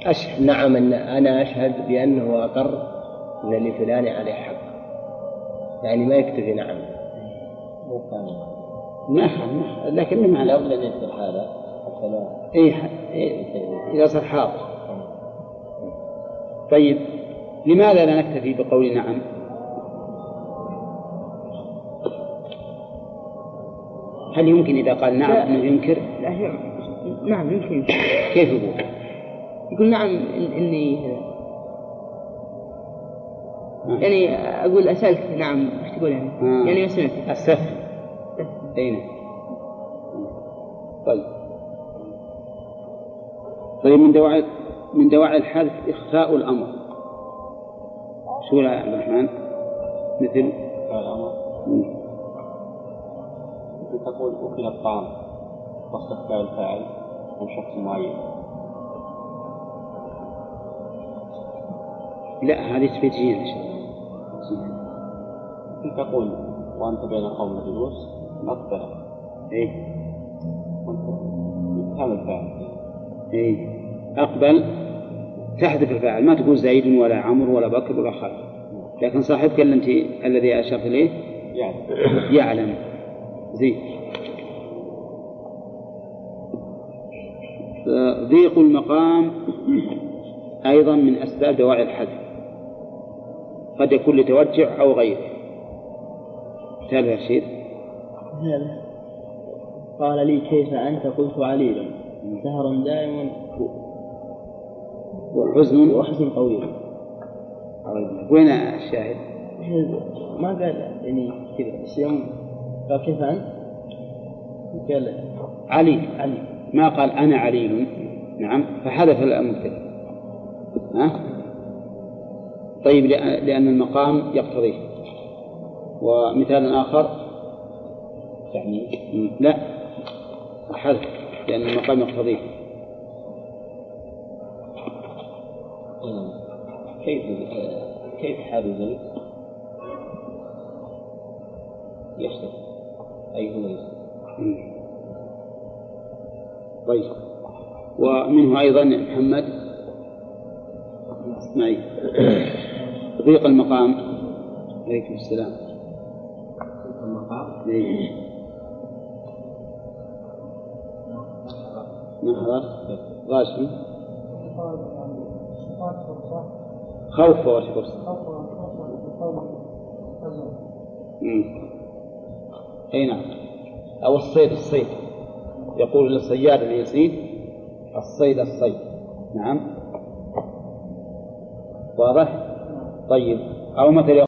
أشهد نعم أن أنا أشهد بأنه أقر أن لفلان عليه حق. يعني ما يكتفي نعم. مو ما لكن ما لابد أن يذكر هذا إيه إيه إذا صار حاضر. طيب لماذا لا نكتفي بقول نعم؟ هل يمكن إذا قال نعم أنه ينكر؟ لا نعم يمكن كيف يقول؟ يقول نعم إن إني يعني أقول أسألك نعم إيش تقول يعني؟ آه. يعني ما سمعت السف أي نعم طيب طيب من دواعي من دواعي الحذف إخفاء الأمر شو يا عبد الرحمن؟ مثل الأمر مم. مثل تقول أكل الطعام واستخفاء الفاعل عن شخص معين. لا هذه تفيد جيد إن شاء الله تقول وأنت بين قوم جلوس أقبل إيه. إتهام الفاعل. إيه. أقبل. تحذف الفاعل. ما تقول زيد ولا عمرو ولا بكر ولا خالد. لكن صاحبك أنت الذي أشرت إليه يعلم. زين ضيق المقام أيضا من أسباب دواعي الحذف. قد يكون لتوجع أو غيره. مثال يا رشيد. هذا قال لي كيف أنت؟ قلت عليلا سهر دائما وحزن. وحزن طويل وين الشاهد؟ ما قال يعني كذا بس يوم قال كيف أنت؟ قال علي. علي. ما قال أنا عليل نعم. فحذف المبتدأ. ها؟ طيب لأ- لأن المقام يقتضيه. ومثال آخر. يعني لا. حذف لأن المقام يقتضيه. كيف كيف حال زيد؟ يشتكي أي هو يشتكي طيب. ومنه أيضا محمد. معي. ضيق المقام. عليكم السلام. المقام. إيه. نحضر غاشم خوف فوات فرصة. أي نعم. أو الصيد الصيد. يقول للصياد اللي يصيد الصيد الصيد. نعم. واضح؟ طيب. أو مثل